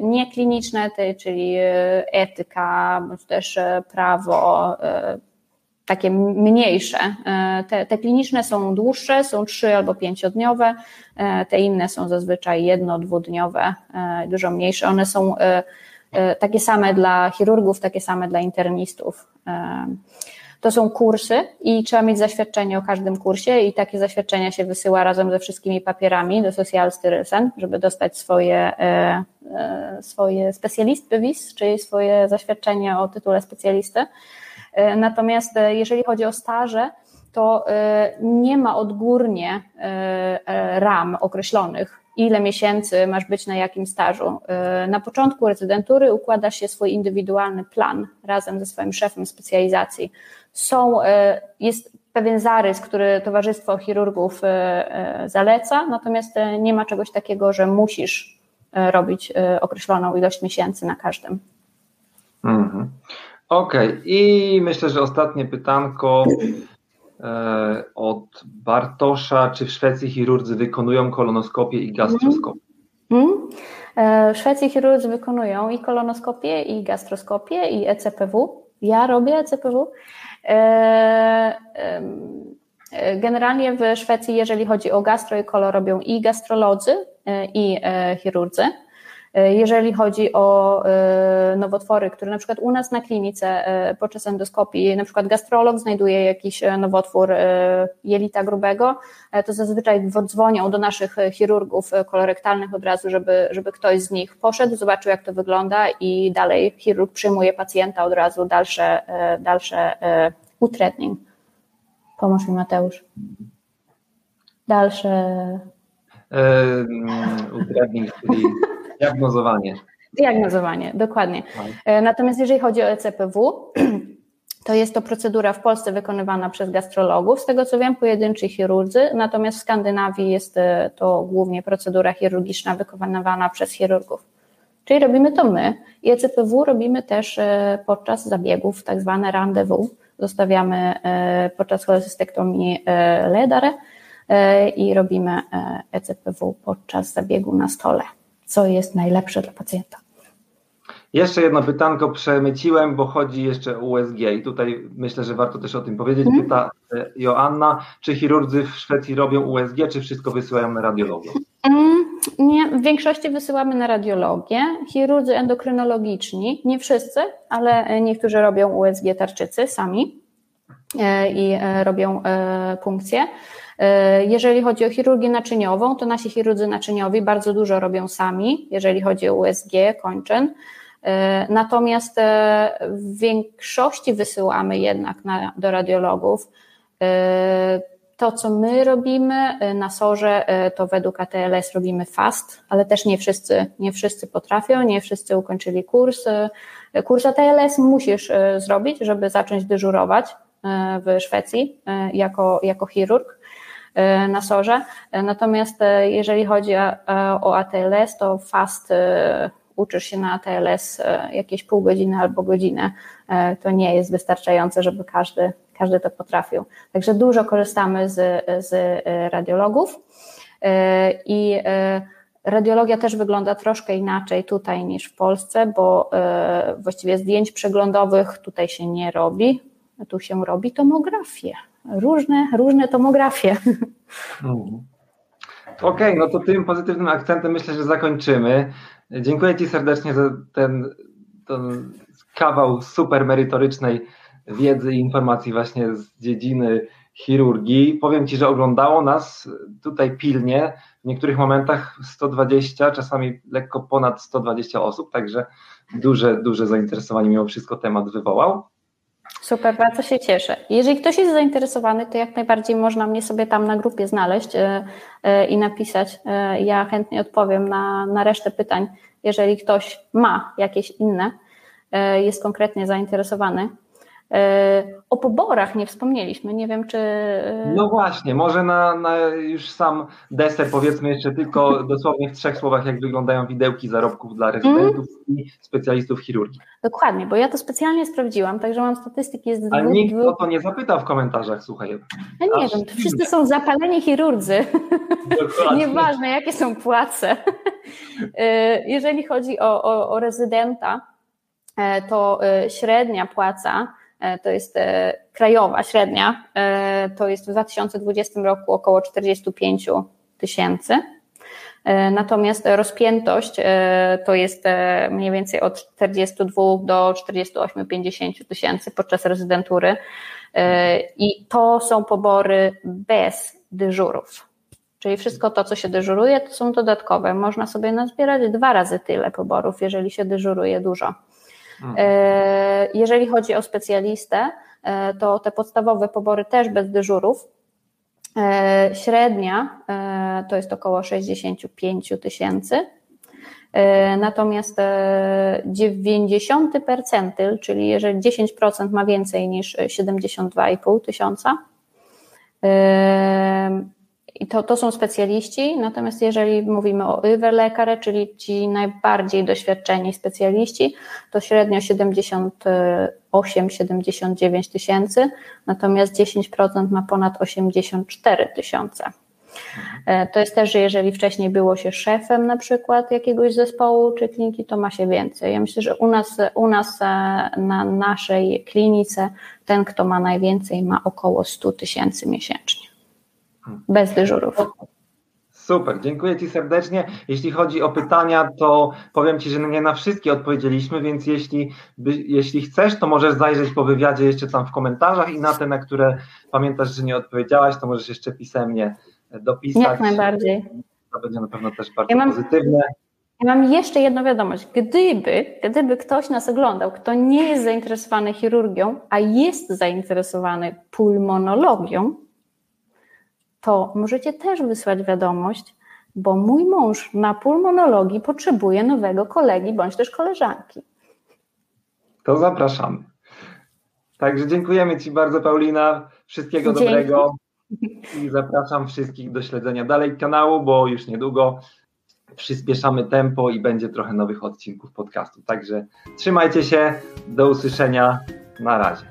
niekliniczne, czyli etyka, bądź też prawo, takie mniejsze. E, te, te kliniczne są dłuższe, są trzy albo pięciodniowe, e, te inne są zazwyczaj jedno, dwudniowe, e, dużo mniejsze. One są takie same dla chirurgów, takie same dla internistów. To są kursy i trzeba mieć zaświadczenie o każdym kursie i takie zaświadczenia się wysyła razem ze wszystkimi papierami do Social Styrylsen, żeby dostać swoje, swoje specjalistbevis, czyli swoje zaświadczenie o tytule specjalisty. E, natomiast e, jeżeli chodzi o staże, to e, nie ma odgórnie ram określonych, ile miesięcy masz być na jakim stażu. Na początku rezydentury układa się swój indywidualny plan razem ze swoim szefem specjalizacji. Są, jest pewien zarys, który Towarzystwo Chirurgów zaleca, natomiast nie ma czegoś takiego, że musisz robić określoną ilość miesięcy na każdym. Mhm. Okej, okay. i myślę, że ostatnie pytanko e, od Bartosza. Czy w Szwecji chirurdzy wykonują kolonoskopię i gastroskopię? Mm. E, w Szwecji chirurdzy wykonują i kolonoskopię, i gastroskopię, i ECPW. Ja robię ECPW. E, generalnie w Szwecji, jeżeli chodzi o gastro i kolo, robią i gastrolodzy, i chirurdzy. E, jeżeli chodzi o e, nowotwory, które na przykład u nas na klinice e, podczas endoskopii, na przykład gastrolog znajduje jakiś nowotwór jelita grubego, to zazwyczaj dzwonią do naszych chirurgów kolorektalnych od razu, żeby, żeby ktoś z nich poszedł, zobaczył jak to wygląda i dalej chirurg przyjmuje pacjenta od razu dalsze, dalsze utretning. Pomóż mi Mateusz. Dalsze... Utretning, czyli Diagnozowanie. Diagnozowanie, dokładnie. Tak. E, natomiast jeżeli chodzi o ECPW, to jest to procedura w Polsce wykonywana przez gastrologów, z tego co wiem, pojedynczy chirurdzy, natomiast w Skandynawii jest e, to głównie procedura chirurgiczna wykonywana przez chirurgów. Czyli robimy to my i ECPW robimy też e, podczas zabiegów, tak zwane rendezvous. Zostawiamy podczas cholecystektomii ledarę i robimy ECPW podczas zabiegu na stole co jest najlepsze dla pacjenta. Jeszcze jedno pytanko przemyciłem, bo chodzi jeszcze o USG i tutaj myślę, że warto też o tym powiedzieć. Mm. Pyta e, Joanna, czy chirurdzy w Szwecji robią USG, czy wszystko wysyłają na radiologię? Mm, nie, w większości wysyłamy na radiologię. Chirurdzy endokrynologiczni, nie wszyscy, ale niektórzy robią USG tarczycy sami e, i e, robią punkcje. E, jeżeli chodzi o chirurgię naczyniową, to nasi chirurdzy naczyniowi bardzo dużo robią sami, jeżeli chodzi o USG, kończyn. E, natomiast e, w większości wysyłamy jednak na, do radiologów. To, co my robimy na SORze, to według ATLS robimy FAST, ale też nie wszyscy, nie wszyscy potrafią, nie wszyscy ukończyli kurs. Kurs ATLS musisz zrobić, żeby zacząć dyżurować w Szwecji jako, jako chirurg. E, na sorze. E, natomiast e, jeżeli chodzi o ATLS, to fast uczysz się na ATLS jakieś pół godziny albo godzinę. To nie jest wystarczające, żeby każdy, każdy to potrafił. Także dużo korzystamy z, z radiologów. I radiologia też wygląda troszkę inaczej tutaj niż w Polsce, bo właściwie zdjęć przeglądowych tutaj się nie robi, tu się robi tomografię. Różne, różne tomografie. Okej, okay, no to tym pozytywnym akcentem myślę, że zakończymy. Dziękuję Ci serdecznie za ten, ten kawał super merytorycznej wiedzy i informacji właśnie z dziedziny chirurgii. Powiem Ci, że oglądało nas tutaj pilnie, w niektórych momentach 120, czasami lekko ponad 120 osób, także duże, duże zainteresowanie mimo wszystko temat wywołał. Super, bardzo się cieszę. Jeżeli ktoś jest zainteresowany, to jak najbardziej można mnie sobie tam na grupie znaleźć e, e, i napisać. E, ja chętnie odpowiem na, na resztę pytań, jeżeli ktoś ma jakieś inne, jest konkretnie zainteresowany. O poborach nie wspomnieliśmy, nie wiem czy. No właśnie, może na, na, już sam deser powiedzmy jeszcze tylko dosłownie w trzech słowach, jak wyglądają widełki zarobków dla rezydentów mm. i specjalistów chirurgii. Dokładnie, bo ja to specjalnie sprawdziłam, także mam statystyki. Jest Ale dwóch, nikt o to nie zapytał w komentarzach, słuchaj. Ja nie wiem, to wszyscy są zapaleni chirurdzy. Nieważne, jakie są płace. Jeżeli chodzi o, o, o rezydenta, e, to e, średnia płaca E, to jest e, krajowa średnia, e, to jest w 2020 roku około 45 tysięcy. Natomiast rozpiętość to jest mniej więcej od 42 do 48-50 tysięcy podczas rezydentury. I to są pobory bez dyżurów. Czyli wszystko to, co się dyżuruje, to są dodatkowe. Można sobie nazbierać dwa razy tyle poborów, jeżeli się dyżuruje dużo. Mhm. E, jeżeli chodzi o specjalistę, e, to te podstawowe pobory też bez dyżurów. E, średnia to jest około 65 tysięcy. Natomiast 90 percentyl, czyli jeżeli 10% ma więcej niż 72,5 tysiąca, i to, to są specjaliści, natomiast jeżeli mówimy o lekarze, czyli ci najbardziej doświadczeni specjaliści, to średnio 78-79 tysięcy, natomiast 10% ma ponad 84 tysiące. E, to jest też, że jeżeli wcześniej było się szefem na przykład jakiegoś zespołu czy kliniki, to ma się więcej. Ja myślę, że u nas, u nas e, na naszej klinice ten, kto ma najwięcej, ma około 100 tysięcy miesięcznie bez dyżurów. Super, dziękuję Ci serdecznie. Jeśli chodzi o pytania, to powiem Ci, że nie na wszystkie odpowiedzieliśmy, więc jeśli, by, jeśli chcesz, to możesz zajrzeć po wywiadzie jeszcze tam w komentarzach i na te, na które pamiętasz, że nie odpowiedziałaś, to możesz jeszcze pisemnie dopisać. Jak najbardziej. To będzie na pewno też bardzo ja mam, pozytywne. Ja mam jeszcze jedną wiadomość. Gdyby, gdyby ktoś nas oglądał, kto nie jest zainteresowany chirurgią, a jest zainteresowany pulmonologią, to możecie też wysłać wiadomość, bo mój mąż na pulmonologii potrzebuje nowego kolegi bądź też koleżanki. To zapraszamy. Także dziękujemy Ci bardzo, Paulina. Wszystkiego Dzięki. dobrego. I zapraszam wszystkich do śledzenia dalej kanału, bo już niedługo przyspieszamy tempo i będzie trochę nowych odcinków podcastu. Także trzymajcie się. Do usłyszenia. Na razie.